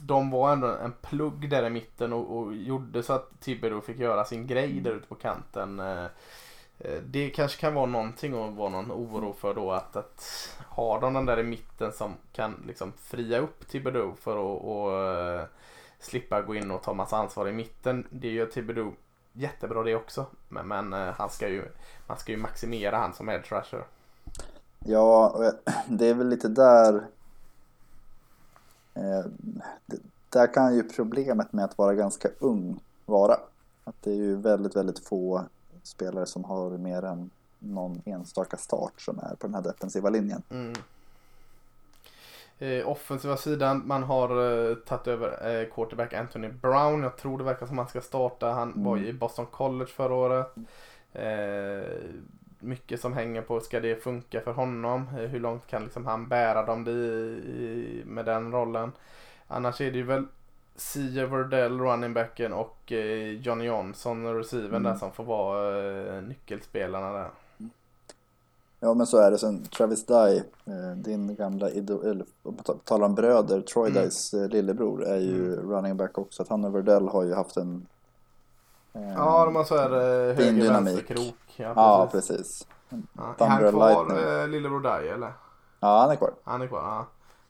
de var ändå en plugg där i mitten och, och gjorde så att Thibodeau fick göra sin grej där ute på kanten. Eh, eh, det kanske kan vara någonting att vara någon oro för då att, att har de den där i mitten som kan liksom fria upp Thibodeau för att och, eh, slippa gå in och ta massa ansvar i mitten. Det gör Thibodeau jättebra det också. Men, men han ska ju, man ska ju maximera han som edge rusher. Ja, det är väl lite där... Eh, där kan ju problemet med att vara ganska ung vara. Att det är ju väldigt, väldigt få spelare som har mer än någon enstaka start som är på den här defensiva linjen. Mm. Eh, offensiva sidan, man har eh, tagit över eh, quarterback Anthony Brown. Jag tror det verkar som han ska starta. Han var ju i Boston College förra året. Eh, mycket som hänger på, ska det funka för honom? Eh, hur långt kan liksom han bära dem i, med den rollen? Annars är det ju väl Sia Verdell, runningbacken och eh, Johnny Johnson, receiven Mm. där som får vara eh, nyckelspelarna där. Ja, men så är det. Sen Travis Dye, eh, din gamla idol, eller talar om bröder, Troy Mm. Dyes eh, lillebror är ju running back också. Att han och Verdell har ju haft en... eh, Ja, de har så här eh, Ja, Ja, precis. precis. Ja. Är Thunder han kvar, Lightning. eh, lillebror Dai eller? Ja, han är kvar. Han är kvar, ja.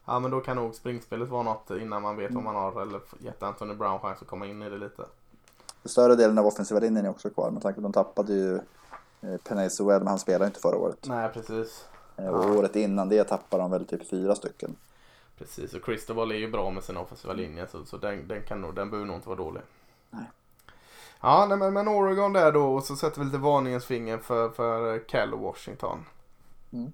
Ja men då kan nog springspelet vara något innan man vet Mm. vad man har eller gett Anthony Brown chans att komma in i det lite. Större delen av offensiva linjen är också kvar med tanke på att de tappade ju eh, Sewell, men han spelade inte förra året. Nej precis. Eh, Och året innan det tappade de väl typ fyra stycken. Precis och Cristobal är ju bra med sin offensiva linje så, så den, den, kan nog, den behöver nog inte vara dålig. Nej. Ja nej, men, men Oregon där då och så sätter vi lite varningens finger för, för Cal och Washington. Mm.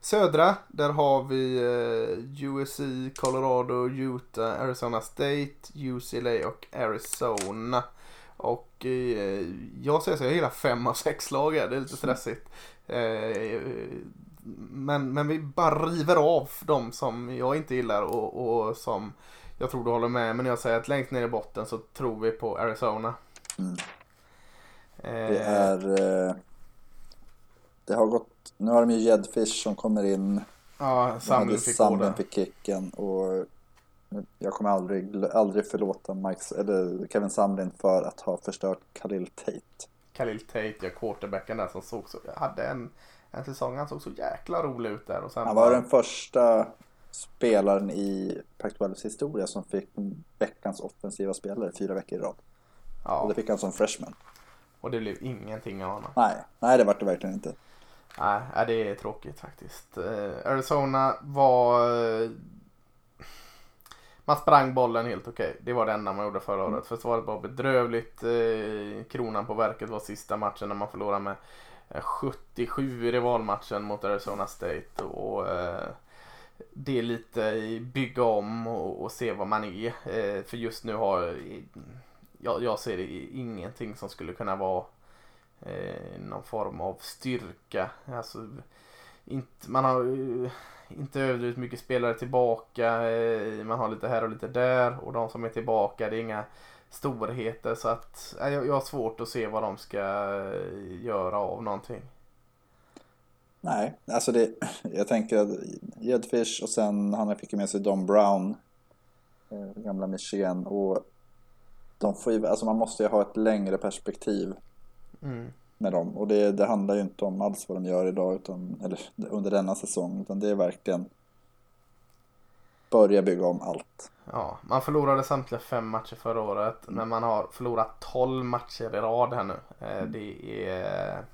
Södra, där har vi eh, USC, Colorado, Utah, Arizona State, UCLA och Arizona. Och eh, jag säger så, jag gillar fem av sex lag här, det är lite stressigt. Eh, men, men vi bara river av de som jag inte gillar och, och som jag tror du håller med. Men jag säger att längst ner i botten så tror vi på Arizona. Mm. Eh, Det är... Eh, det har gått... Nu har de ju Jedfish som kommer in. Ja, Samlin fick Samlin fick kicken och jag kommer aldrig, aldrig förlåta Mike, eller Kevin Samlin för att ha förstört Khalil Tate. Khalil Tate, ja, quarterbacken där som såg så, hade en, en säsong, han såg så jäkla rolig ut där. Och sen Han var bara- den första spelaren i Pac-12s historia som fick veckans offensiva spelare fyra veckor i rad. Ja. Och det fick han som freshman. Och det blev ingenting av honom. Nej, nej det vart det verkligen inte. Nej, det är tråkigt faktiskt. Eh, Arizona var... eh, Man sprang bollen helt okej. Det var det enda man gjorde förra året. Försvaret var bedrövligt. Eh, Kronan på verket var sista matchen när man förlorade med eh, 77 i rivalmatchen mot Arizona State. Och Det är lite bygga om och, se vad man är. För just nu har jag, jag ser det ingenting som skulle kunna vara eh, någon form av styrka. Alltså, inte, man har eh, inte överdrivet mycket spelare tillbaka. Eh, man har lite här och lite där. Och de som är tillbaka, det är inga storheter. Så att eh, jag, jag har svårt att se vad de ska eh, göra av någonting. Nej, alltså det, jag tänker att Jedfish och sen han fick ju med sig Don Brown, eh, gamla Michigan. Och de får ju, alltså man måste ju ha ett längre perspektiv Mm. med dem. Och det, det handlar ju inte om alls vad de gör idag, utan, eller under denna säsong. Utan det är verkligen börja bygga om allt. Ja, man förlorade samtliga fem matcher förra året. Men man har förlorat 12 matcher i rad här nu. Eh, Det är...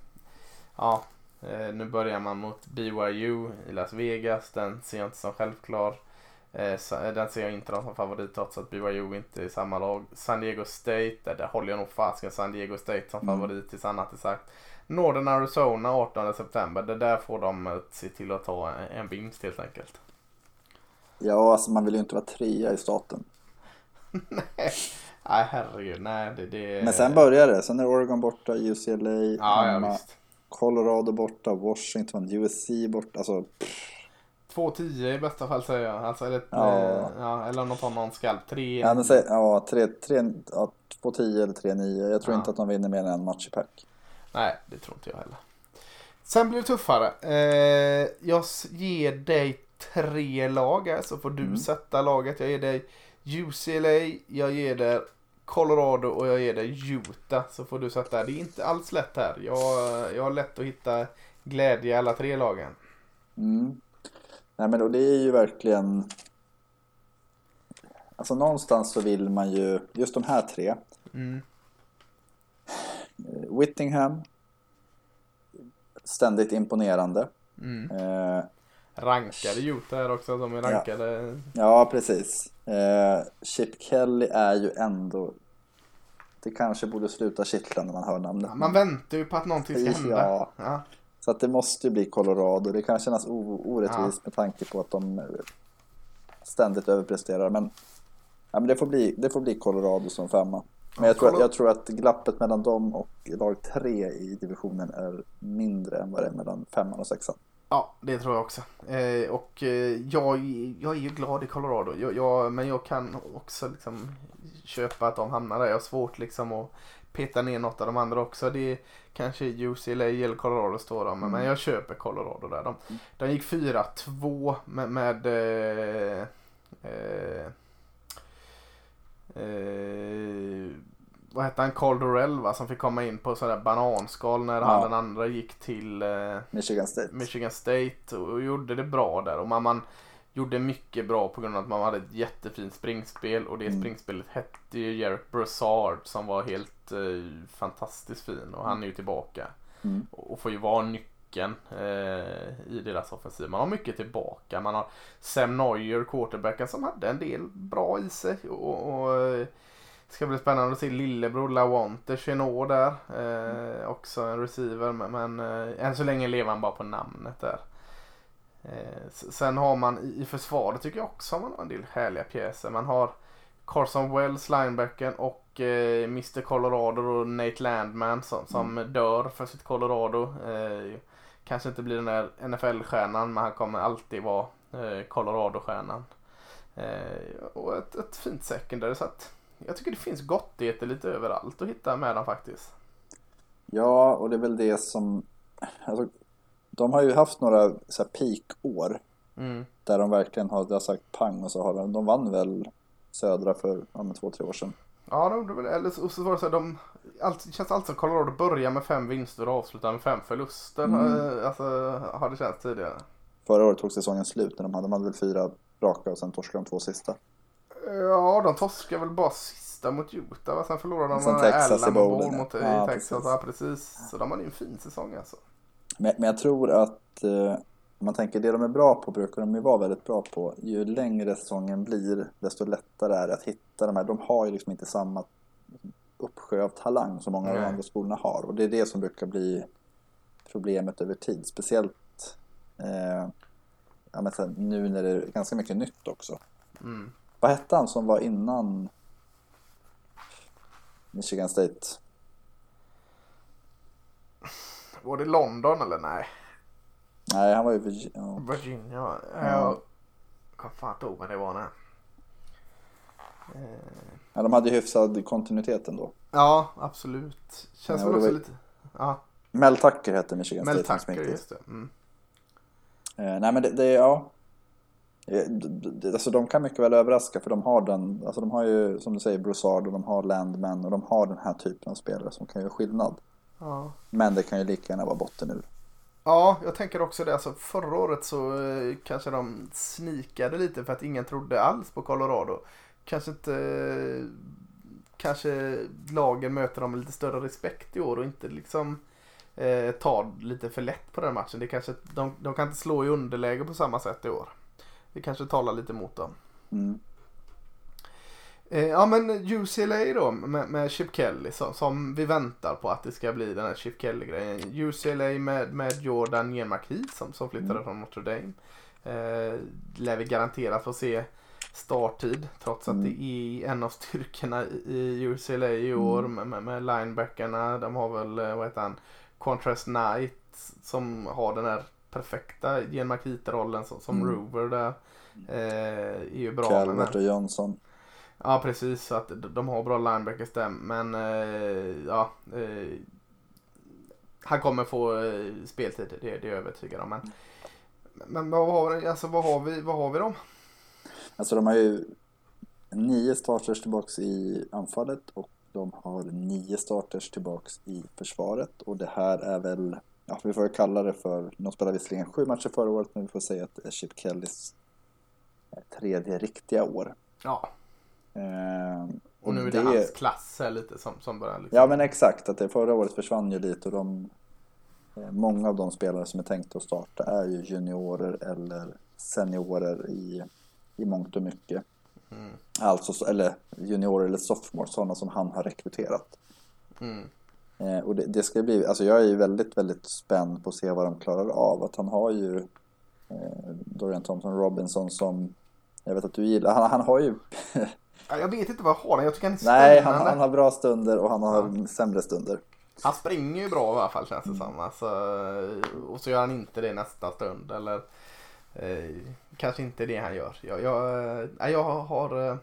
Ja, eh, nu börjar man mot BYU i Las Vegas. Den ser jag inte som självklar. Eh, så- Den ser jag inte som favorit trots att BYU inte är i samma lag. San Diego State, där, där håller jag nog fasken San Diego State som Mm. favorit tills annat är sagt. Northern Arizona 18 september. Det där får de eh, se till att ta en- vinst helt enkelt. Ja, alltså man vill ju inte vara trea i staten. Nej herregud, nej det, det Men sen börjar det. Sen är Oregon borta, UCLA Ja, ja hemma, visst. Colorado borta, Washington, USC borta. Alltså, 2-10 i bästa fall säger jag. Alltså, eller, Ja. ja. ja, eller om de tar någon skalp. 3 ja, men säg, ja, ja, 2-10 eller 3-9. Jag tror Ja. inte att de vinner mer än en match i pack. Nej, det tror inte jag heller. Sen blir det tuffare. Eh, jag ger dig tre lag här så får du Mm. sätta laget. Jag ger dig UCLA, jag ger dig Colorado och jag ger dig Utah. Så får du sätta. Det är inte alls lätt här. Jag, jag har lätt att hitta glädje i alla tre lagen. Mm. Nej men och det är ju verkligen Alltså någonstans så vill man ju Just de här tre Mm. eh, Whittingham Ständigt imponerande Mm. eh, Rankade Utah här också. De är Ja. rankade. Ja precis eh, Chip Kelly är ju ändå Det kanske borde sluta kittla när man hör namnet Man väntar ju på att någonting ska hända. Ja. Ja. Så att det måste ju bli Colorado Det kan kännas orättvist Ja. med tanke på att de Ständigt överpresterar men Ja, men det får bli, det får bli Colorado som femma. Men jag tror, att, jag tror att glappet mellan dem och lag tre i divisionen är mindre än vad det är mellan femman och sexan. Ja, det tror jag också. Eh, och eh, jag, jag är ju glad i Colorado. Jag, jag, men jag kan också liksom köpa att de hamnar där. Jag har svårt liksom att peta ner något av de andra också. Det är kanske UCLA eller Colorado står de. Men, men jag köper Colorado där. De, de gick 4-2 med, med eh, eh, eh, vad hette han? Carl Dorell va? Som fick komma in på sådär bananskal när Ja. han den andra gick till eh, Michigan State. Michigan State och gjorde det bra där. Och man, man gjorde mycket bra på grund av att man hade ett jättefint springspel. Och det Mm. springspelet hette ju Jarek Brassard som var helt eh, fantastiskt fin. Och han är ju tillbaka. Mm. Och får ju vara nyckeln eh, i deras offensiv. Man har mycket tillbaka. Man har Sam Neuer, quarterbacken, som hade en del bra i sig. Och, och eh, det ska bli spännande att se lillebror Lawante Chenot där. Eh, också en receiver. Men, men eh, än så länge lever han bara på namnet där. Eh, sen har man i, försvaret tycker jag också man har en del härliga pjäser. Man har Carson Wells, linebacken och eh, Mr Colorado och Nate Landman som, som dör för sitt Colorado. Eh, kanske inte blir den där NFL-stjärnan men han kommer alltid vara eh, Colorado-stjärnan. Eh, och ett, ett fint secondary så att jag tycker det finns gottigheter lite överallt att hitta med dem faktiskt. Ja, och det är väl det som... Alltså, de har ju haft några så peak-år Mm. där de verkligen har, det har sagt pang och så har de, de vann väl Södra för ja, två, tre år sedan. Ja, de gjorde väl eller så, och så var det så här, de, allt, det känns alltid som Colorado börjar med fem vinster och avslutar med fem förluster. Mm. Eh, Alltså, har det känts tidigare. Förra året tog säsongen slut när de hade, de hade väl fyra raka och sen torskade de två sista. Ja, de torskade väl bara sista mot Utah va? Sen förlorade de Sen Texas i bowlen, Bowl mot ja. i Texas. Ja, Ja, precis. Så de hade ju en fin säsong alltså. Men, men jag tror att eh, om man tänker det de är bra på brukar de ju vara väldigt bra på. Ju längre säsongen blir desto lättare är det att hitta de här. De har ju liksom inte samma uppsjö av talang som många av de andra skolorna har. Och det är det som brukar bli problemet över tid. Speciellt eh, ja, men sen, nu när det är ganska mycket nytt också. Mm. Vad hette han som var innan Michigan State? Var det London eller nej? Nej, han var ju Virginia. Virginia. Ja. Kan fan ihåg vad det var nu. Eh, Ja, de hade ju hyfsad kontinuitet ändå. Ja, absolut. Känns Ja, väl också var- lite... Ja, Mel Tucker hette Michigan Mel State. som Tucker, just det. Mm. Eh, nej men det, det ja. Eh, Alltså de kan mycket väl överraska för de har den, alltså de har ju som du säger Broussard och de har Landman och de har den här typen av spelare som kan göra skillnad. Ja. Men det kan ju lika gärna vara botten ur. Ja, jag tänker också det. Alltså, förra året så eh, kanske de snikade lite för att ingen trodde alls på Colorado. Kanske inte... eh, Kanske lagen möter dem med lite större respekt i år och inte liksom eh, tar lite för lätt på den matchen. Det kanske, de, de kan inte slå i underläge på samma sätt i år. Det kanske talar lite mot dem. Mm. Eh, ja men UCLA då med, med Chip Kelly som, som vi väntar på att det ska bli den här Chip Kelly-grejen. UCLA med, med Jordan Yenmarki som, som flyttade Mm. från Notre Dame. Eh, lär vi garanterat få se starttid trots att Mm. det är en av styrkorna i UCLA i år med, med, med linebackarna. De har väl, eh, vad heter han, Contrast Knight som har den här perfekta Yenmarkita-rollen som, som Mm. Rover där. Eh, är ju bra Calvert och Johnson. Ja precis, att de- har bra linebackers där. Men eh, ja. Eh, han kommer få eh, speltid, det, det är jag övertygad om. Men, men vad, har, alltså, vad, har vi, vad har vi då? Alltså de har ju nio starters tillbaks i anfallet och de har nio starters tillbaks i försvaret. Och det här är väl, ja vi får kalla det för, de spelade visserligen sju matcher förra året men vi får säga att det är Chip Kellys tredje riktiga år. Ja, och nu är det, hans klass här lite som, som börjar liksom. Ja men exakt, att det förra året försvann ju lite och de eh, Många av de spelare som är tänkta att starta är ju juniorer eller seniorer i, i mångt och mycket. Mm. Alltså, så- eller juniorer eller sophomores, sådana som han har rekryterat. Mm. Eh, och det, det ska bli, alltså jag är ju väldigt, väldigt spänd på att se vad de klarar av. Att han har ju eh, Dorian Thompson Robinson som jag vet att du gillar. Han, han har ju, jag vet inte vad jag har jag tycker han är nej han, han har bra stunder och han har sämre stunder. Han springer ju bra i alla fall känns det som. Alltså, och så gör han inte det nästa stund. Eller eh, kanske inte det han gör. Jag, jag, eh, jag har... Eh,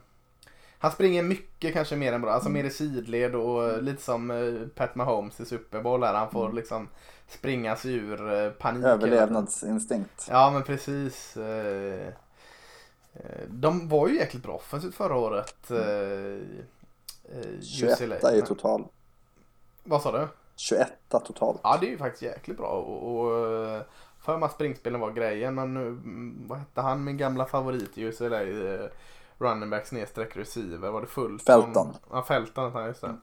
han springer mycket kanske mer än bra. Alltså mer i sidled och eh, lite som Pat Mahomes i Super Bowl där han får liksom springa sig ur panik. hela tiden. Överlevnadsinstinkt. Ja men precis. Eh, eh, De var ju jäkligt bra offensivt förra året. eh, eh, 21 UCLA. är ju Men- total. Vad sa du? 21 totalt. Ja det är ju faktiskt jäkligt bra. Och, och eh, för mig att springspelen var grejen. Men nu, mm, vad hette han min gamla favorit i UCLA? eh, Running back snedstreck receiver. Var det fullt? Felton. Ja Felton hette han just det.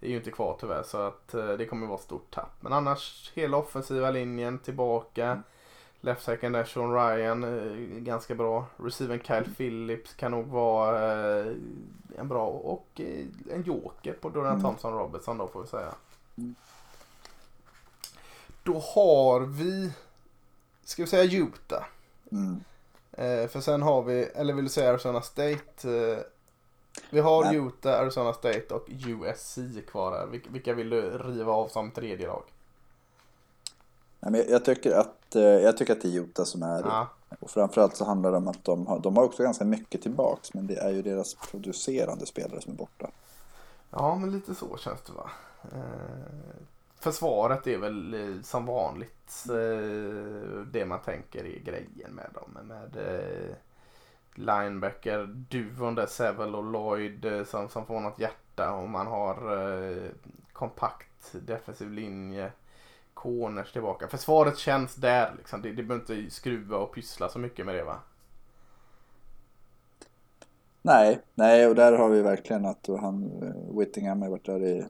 är ju inte kvar tyvärr så att eh, det kommer vara stort tapp. Men annars hela offensiva linjen tillbaka. Left second där Sean Ryan eh, ganska bra. Receiven Kyle Phillips kan nog vara eh, en bra och eh, en joker på Dorian Mm. Thompson Robertson då får vi säga. Mm. Då har vi, ska vi säga Utah. Mm. För sen har vi, eller vill du säga Arizona State? Vi har Nej. Utah, Arizona State och USC kvar här. Vil- Vilka vill du riva av som tredje lag? Jag- tycker att, jag tycker att det är Utah som är Ja. Och framförallt så handlar det om att de har, de har också ganska mycket tillbaks men det är ju deras producerande spelare som är borta. Ja, men lite så känns det va. Eh, försvaret är väl eh, som vanligt eh, det man tänker är grejen med dem. Med eh, linebacker, duon där, Seville och Lloyd eh, som, som får något hjärta och man har eh, kompakt defensiv linje. Corners tillbaka. Försvaret känns där liksom. Det, det behöver inte skruva och pyssla så mycket med det va. Nej, nej och där har vi verkligen att han, Whittingham har varit där i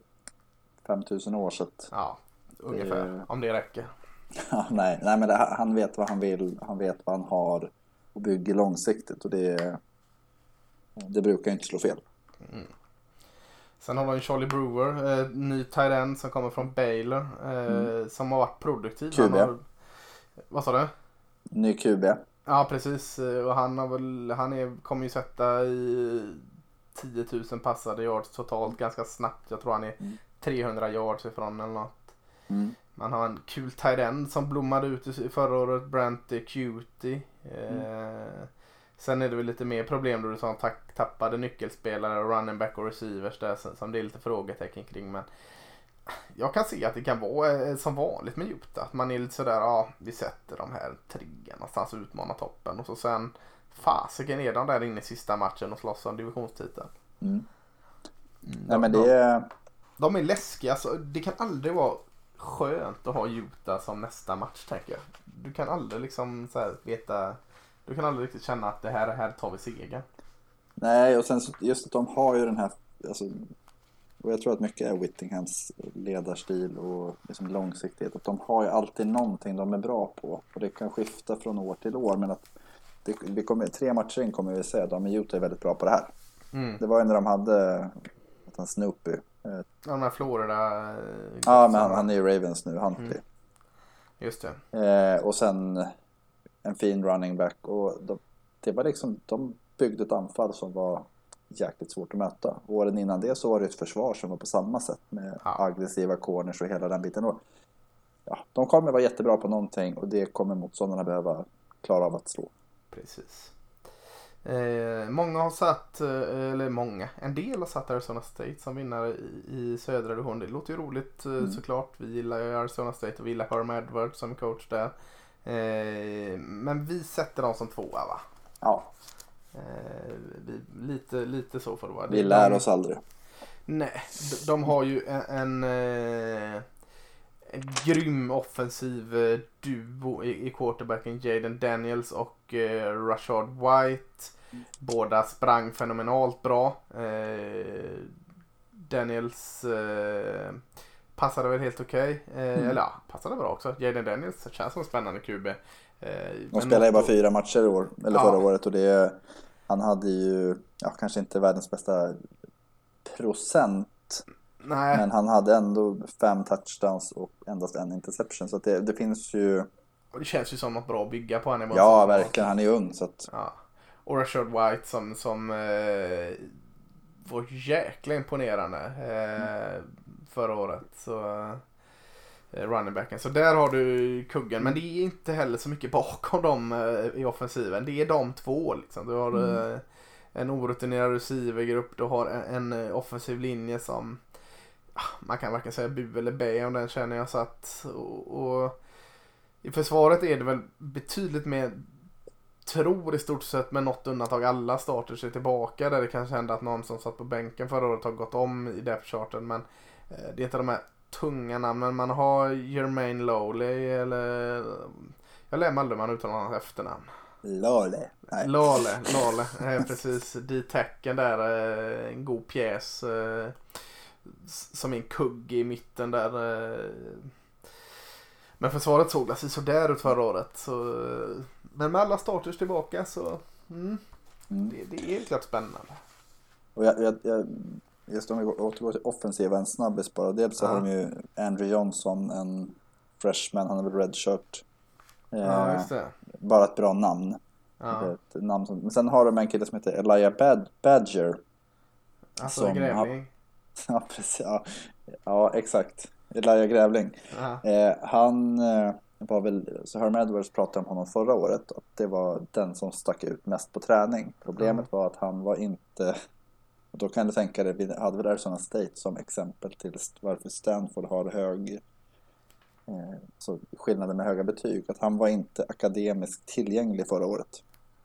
5000 år så att, Ja, ungefär. Det- Om det räcker. ja, nej, nej men det, han vet vad han vill, han vet vad han har och bygger långsiktigt och det, det brukar inte slå fel. Sen har de ju Charlie Brewer, eh, ny tight som kommer från Baylor. Eh, Som har varit produktiv. QB. Har, vad sa du? Ny QB. Ja precis Eh, och han har väl, han är, kommer ju sätta i 10 000 passade yards totalt ganska snabbt. Jag tror han är Mm. 300 yards ifrån eller något. Mm. Man har en kul tight som blommade ut i förra året, Brant Cutie. Eh, Sen är det väl lite mer problem då du sa tappade nyckelspelare, running back och receivers där som, det är lite frågetecken kring. Men jag kan se att det kan vara eh, som vanligt med Utah. Att man är lite sådär, ja vi sätter de här triggarna någonstans och utmanar toppen. Och så sen fasiken är de där inne i sista matchen och slåss om divisionstiteln. Mm. Mm, Nej men de, det är, de är läskiga. Alltså, det kan aldrig vara skönt att ha Utah som nästa match tänker jag. Du kan aldrig liksom så veta. Du kan aldrig riktigt känna att det här, här tar vi segern. nej och sen just att de har ju den här, alltså, och jag tror att mycket är Whittinghams ledarstil och liksom långsiktighet. Att de har ju alltid någonting de är bra på och det kan skifta från år till år men att det, vi kommer, tre matcher in kommer vi se att de Utah är väldigt bra på det här. Mm. Det var ju när de hade han Snoopy. Eh, Ja, de här Florida. eh, Ja, men han, han är ju Ravens nu, Huntley. Mm. Just det. Eh, och sen en fin running back. Och de, det var liksom, de byggde ett anfall som var jäkligt svårt att möta. Åren innan det så var det ett försvar som var på samma sätt med Ja. aggressiva corners och hela den biten. Och, ja, de kommer vara jättebra på någonting och det kommer motståndarna behöva klara av att slå. Precis. Eh, många har satt, eh, eller många, en del har satt Arizona State som vinnare i, i södra divisionen. Det låter ju roligt eh, Mm. såklart. Vi gillar ju Arizona State och vi gillar Herm Edwards som coach där. Eh, men vi sätter dem som tvåa va? Ja, Eh, vi, lite, lite så får det vara. vi lär oss aldrig. Nej, de, de har ju en, en, eh, en grym offensiv eh, duo i, i quarterbacken Jaden Daniels och eh, Rashard White. Båda sprang fenomenalt bra. Daniels passade väl helt okej. Eh, Mm. Eller ja, passade bra också. Jaden Daniels känns som en spännande QB. Eh, De spelar ju bara fyra matcher i år, eller Ja. förra året och det han hade ju, ja kanske inte världens bästa procent Nej, Men han hade ändå fem touchdowns och endast en interception. Så det, det finns ju... och det känns ju som något bra att bygga på. Han är Ja, verkligen. Han är ung så att... Ja. Och Rashard White som, som eh, var jäkla imponerande eh, förra året. Så, eh, running backen. Så där har du kuggen. Men det är inte heller så mycket bakom dem eh, i offensiven. Det är de två liksom. Du har Mm. eh, en orutinerad receivergrupp. Du har en, en offensiv linje som ah, man kan varken säga bu eller bä om den känner jag. Så att, och, och i försvaret är det väl betydligt mer tror i stort sett med något undantag alla starters är tillbaka där det kanske hände att någon som satt på bänken förra året har gått om i det försvaret men det är de här tunga namnen. Man har Jermaine Lowley eller jag lär mig aldrig man uttalar hans efternamn. Lale. Nej. Lale, Lale, eh, precis. D-tacken där, eh, en god pjäs. Eh, som en kugge i mitten där. Eh. Men försvaret såg sig sådär ut förra året. Så, eh, men med alla starters tillbaka så mm, Mm. det, det är klart spännande. Och jag, jag, jag, just om vi går- återgår till offensiva, en snabbis bara. Dels så Ja. har de ju Andrew Johnson, en freshman, han är väl redshirt. Eh, Ja, just det. bara ett bra namn. Ja. Ett namn som, men sen har de en kille som heter Elijah Bad, Badger. Alltså som- grävling. Ja, precis. Ja, ja exakt. Elijah Grävling. Eh, han eh, var väl, så Herm Edwards pratade om honom förra året, att det var den som stack ut mest på träning. Problemet var att han var inte, och då kan du tänka dig, vi hade väl Arizona State som exempel till varför Stanford har hög, eh, så skillnaden med höga betyg, att han var inte akademiskt tillgänglig förra året.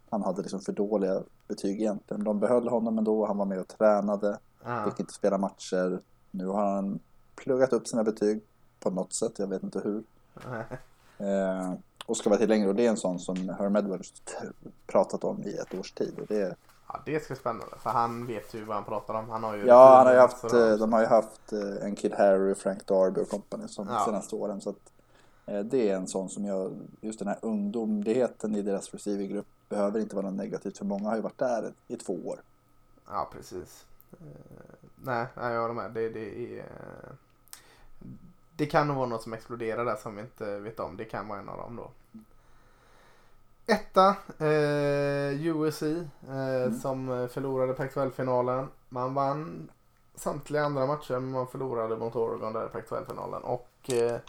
Han hade liksom för dåliga betyg egentligen. De behöll honom ändå, han var med och tränade, Ja. fick inte spela matcher. Nu har han pluggat upp sina betyg på något sätt, jag vet inte hur. Eh, och ska vara tillgänglig och det är en sån som Herm Edwards pratat om i ett års tid. Och det, Ja, det ska bli spännande. För han vet ju vad han pratar om. Han har ju Ja, han har haft, eh, de har ju haft eh, en Kid Harry, Frank Darby och company som Ja. senaste åren. Så att, eh, det är en sån som jag, just den här ungdomligheten i deras receivergrupp behöver inte vara något negativt för många har ju varit där i två år. Ja, precis. Nej, nej, jag håller med. Det, det, är, det kan nog vara något som exploderar där som vi inte vet om. Det kan vara en av dem då. Etta, eh, USC eh, som eh, förlorade Pac-12-finalen. Man vann samtliga andra matcher men man förlorade mot Oregon där i Pac-12-finalen. Och eh,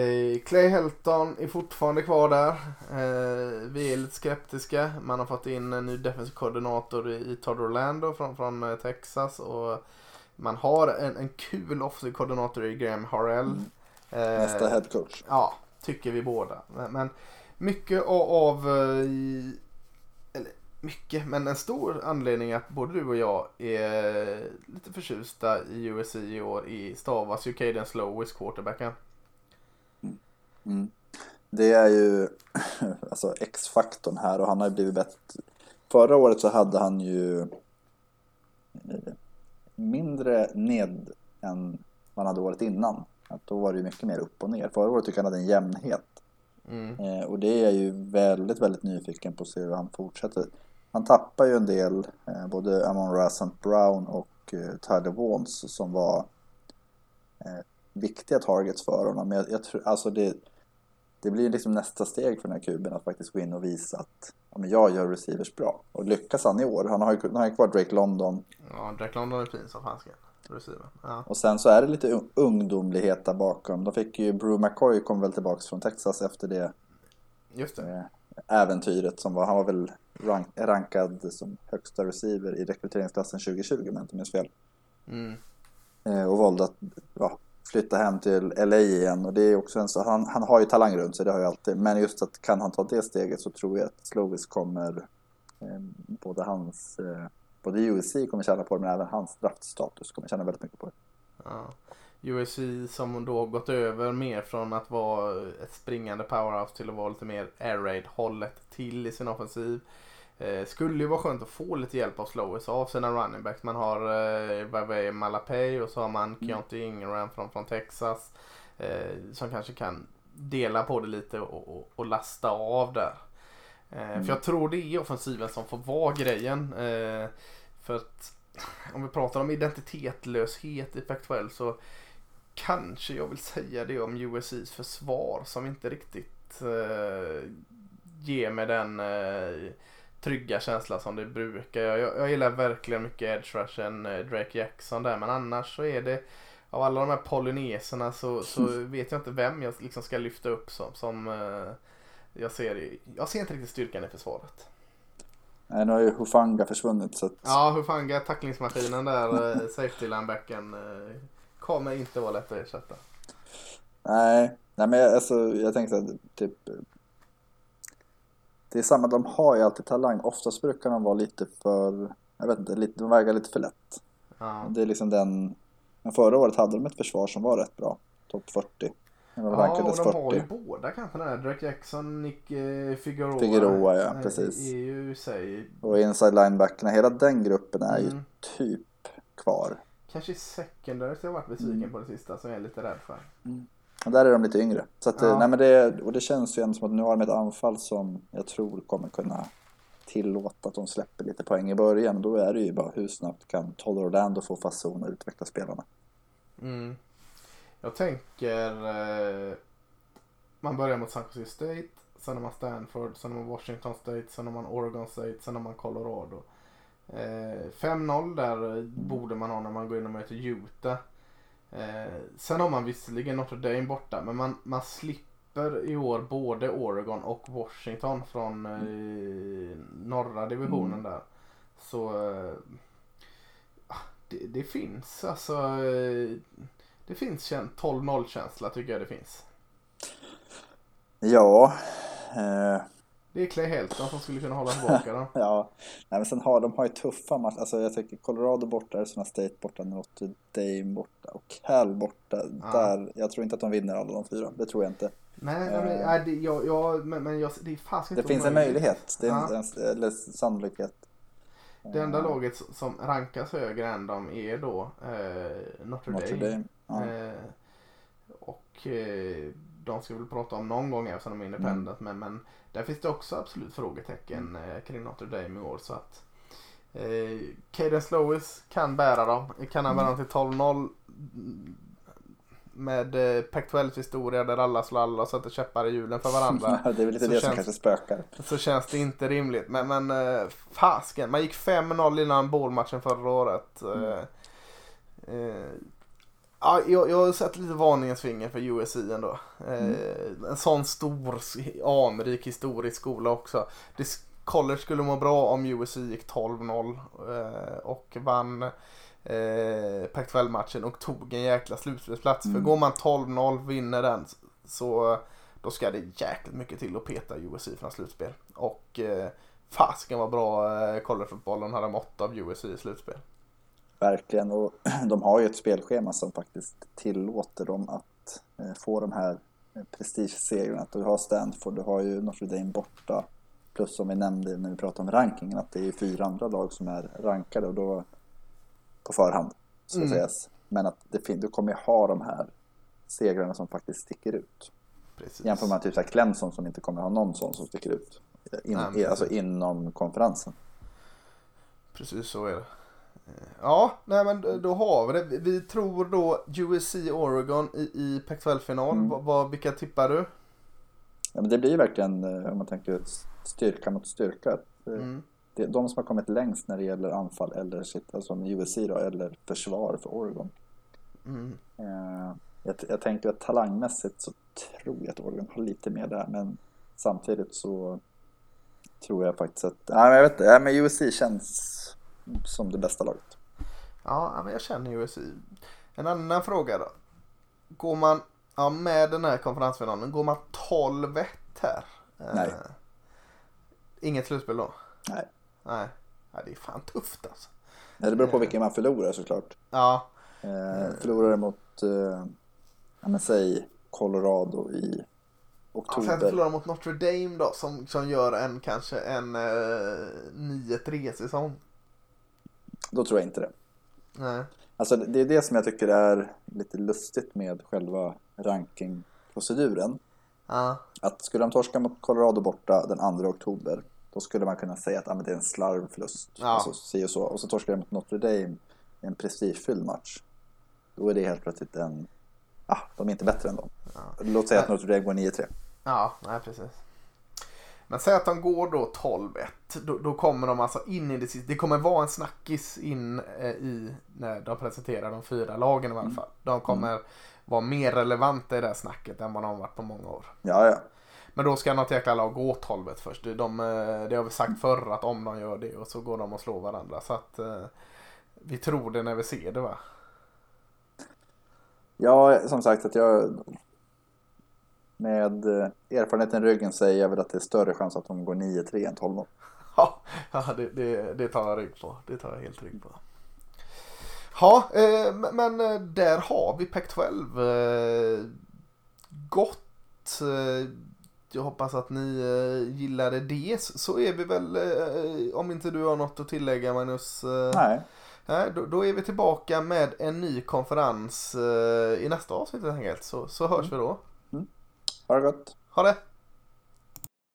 eh, Clay Helton är fortfarande kvar där. Eh, vi är lite skeptiska. Man har fått in en ny defensiv koordinator i, Todd Orlando från, från eh, Texas. Och man har en, en kul offensiv koordinator i Graham Harrell. Mm. Nästa head coach. Ja, tycker vi båda. Men, men mycket av, eh, av eller mycket, men en stor anledning att både du och jag är lite förtjusta i USC i år i stavas ju Caden Slowis quarterbacken. Mm. mm. Det är ju alltså X-faktorn här och han har ju blivit bättre. Förra året så hade han ju eh, mindre ned än vad han hade året innan. Att då var det ju mycket mer upp och ner. Förra året tycker jag han hade en jämnhet. Mm. Eh, och det är jag ju väldigt, väldigt nyfiken på att se hur han fortsätter. Han tappar ju en del, eh, både Amon Rassant Brown och eh, Tyler Wauns som var eh, viktiga targets för honom. Men jag, jag tror, alltså det, det blir liksom nästa steg för den här kuben att faktiskt gå in och visa att ja, men jag gör receivers bra. Och lyckas han i år, han har ju han har ju kvar Drake London Ja, Drake London är fin som fansken. Ja. och sen så är det lite un- ungdomlighet där bakom. De fick ju, Brew McCoy kom väl tillbaks från Texas efter det det. eh, äventyret som var, han var väl rank, rankad som högsta receiver i rekryteringsklassen 2020 om jag inte minns fel. Mm. Eh, och valde att ja, flytta hem till LA igen och det är också en så, han, han har ju talang runt sig, det har jag alltid. Men just att kan han ta det steget så tror jag att Slovis kommer, eh, både hans, eh, både USC kommer tjäna på det men även hans draftstatus kommer tjäna väldigt mycket på det. Ja. USC som då gått över mer från att vara ett springande powerhouse till att vara lite mer air raid hållet till i sin offensiv. Eh, skulle ju vara skönt att få lite hjälp av Slowis av sina running backs. Man har eh, Malapay och så har man Keontae Ingram från, från Texas. Eh, som kanske kan dela på det lite och, och, och lasta av där. Eh, Mm. För jag tror det är offensiven som får vara grejen. Eh, för att om vi pratar om identitetlöshet i Pac-12 så kanske jag vill säga det om USCs försvar som inte riktigt eh, ger mig den trygga känsla som det brukar. Jag, jag, gillar verkligen mycket edge rushen Drake Jackson där men annars så är det av alla de här polyneserna så, så vet jag inte vem jag liksom ska lyfta upp som, som jag ser jag ser inte riktigt styrkan i försvaret. Nej, nu har ju Hufanga försvunnit så att Ja, Hufanga, tacklingsmaskinen där, eh, safety linebacken eh, kommer inte vara lätt att ersätta. Nej, nej men jag- alltså, jag tänkte att typ Det är samma, de har ju alltid talang. Oftast brukar de vara lite för Jag vet inte, lite, de väger lite för lätt. Ja. Det är liksom den Men förra året hade de ett försvar som var rätt bra. Topp 40. Ja, och de 40. har ju båda kanske den här. Drake Jackson, Nick eh, Figueroa. Figueroa, ja, eh, precis. Är ju sig Och inside linebackerna, hela den gruppen är ju Mm. typ kvar. kanske secondary så jag varit besviken Mm. på det sista som jag är lite rädd för. Och där är de lite yngre. Så att, eh, Ja. nej men det, och det känns ju ändå som att nu har de ett anfall som jag tror kommer kunna tillåta att de släpper lite poäng i början. Då är det ju bara hur snabbt kan Todd Orlando få fason och utveckla spelarna. Mm. Jag tänker eh, man börjar mot San Jose State, sen har man Stanford, sen har man Washington State, sen har man Oregon State, sen har man Colorado. Eh, 5-0 där borde man ha när man går in och möter Utah. Eh, sen har man visserligen Notre Dame borta men man, man slipper i år både Oregon och Washington från eh, norra divisionen Mm. där. Så eh, ah, det, det finns alltså eh, det finns kän- 12-0 känsla tycker jag det finns. Ja, eh, Det är Clay Helton som skulle kunna hålla tillbaka dem. ja. Nej, men sen har de har ju tuffa matcher. Alltså jag tycker Colorado borta, Arizona State borta, Notre Dame borta och Cal borta. Ja. Där, jag tror inte att de vinner alla de fyra. Det tror jag inte. Nej, nej, men, Eh. nej det, jag, jag, men, men jag, det är fasiken Det finns en möjlighet. Det är en, Ja. en, eller sannolikhet. Det enda laget som rankas högre än dem är då eh, Notre, Notre Dame. Dame. Ja. Eh, och eh, de ska vi väl prata om någon gång eftersom de är independent. Men, men där finns det också absolut frågetecken eh, kring Notre Dame i år. Så att eh, Cadence Lewis kan bära dem. Kan han bära dem till 12-0 med eh, Pac-12 historia där alla slår alla och sätter käppar i hjulen för varandra. det är väl lite Så det som känns- kanske spökar. så känns det inte rimligt. Men, men eh, fasken, man gick 5-0 innan bollmatchen förra året. Eh, eh, ja, jag, jag har sett lite varningens finger för USC ändå. Eh, En sån stor, anrik historisk skola också. Det, college skulle må bra om USC gick 12-0 eh, och vann eh, Pac-12-matchen och tog en jäkla slutspelsplats. För Mm. går man 12-0, vinner den, så då ska det jäkligt mycket till att peta USC från slutspel. Och eh, fasken vad bra eh, collegefotbollen hade mått av USC i slutspel. Verkligen, och de har ju ett spelschema som faktiskt tillåter dem att eh, få de här eh, prestigesegrarna. Att Du har Stanford, du har ju Notre Dame borta. Plus som vi nämnde när vi pratade om rankingen att det är fyra andra lag som är rankade och då på förhand. Så Mm. sägas. Men att det du kommer ha de här segrarna som faktiskt sticker ut. Precis. Jämför man typ så här Clemson som inte kommer ha någon sån som sticker ut. In, Nej, alltså inom konferensen. Precis så är det. Eh, Ja, nej men då- har vi det. Vi- tror då USC Oregon i, i Pac-12-final. Mm. Vad, vilka tippar du? Ja, men det blir verkligen, eh, om man tänker styrka mot styrka. eh, Mm. Det de som har kommit längst när det gäller anfall eller sitt, alltså USC då, eller försvar för Oregon. Mm. Eh, jag, jag tänker att talangmässigt så tror jag att Oregon har lite mer där, men samtidigt så tror jag faktiskt att, nej men jag vet inte, men USC känns som det bästa laget. Ja, ja, men jag känner USC. En annan fråga då. Går man, ja med den här konferensfinalen, går man 12-1 här? Eh, Nej. Inget slutspel då? Nej. Nej. Ja, det är fan tufft alltså. Ja, Det beror på Eh. vilken man förlorar såklart. Ja, Eh, förlorar det mot, eh, ja men säg Colorado i ja sen oktober. förlorar mot Notre Dame då som, som gör en kanske en eh, 9-3 säsong. Då tror jag inte det. Nej. Alltså det är det som jag tycker är lite lustigt med själva rankingproceduren. Ja, Att skulle de torska mot Colorado borta den 2 oktober då skulle man kunna säga att ah, det är en slarvförlust. Ja. Alltså, si och, så. och så torskar de mot Notre Dame i en prestigefylld match. Då är det helt plötsligt en... Ah, de är inte bättre än dem. Ja. Låt säga att. Notre Dame går 9-3. ja nej precis. Men säg att de går då 12-1. Då, då kommer de alltså in i det sista. Det kommer vara en snackis in eh, i när de presenterar de fyra lagen i Mm. alla fall. De kommer vara mer relevanta i det här snacket än vad de har varit på många år. Ja, ja. Men då ska något jäkla lag gå 12 först. De, eh, det har vi sagt förr att om de gör det och så går de och slår varandra. Så att eh, vi tror det när vi ser det va. Ja, som sagt att jag... Med eh, erfarenheten i ryggen säger jag väl att det är större chans att de går 9-3 än 12 Ja, det, det, det tar jag rygg på. Det tar jag helt rygg på. Ja, eh, men- där har vi Pac-12. Eh, gott. Eh, jag hoppas att ni eh, gillade det. Så är vi väl, eh, om inte du har något att tillägga Magnus. Eh, Nej, nej, då, då är vi tillbaka med en ny konferens eh, i nästa avsnitt helt enkelt. Så, så hörs vi då. ha det gott. Ha det!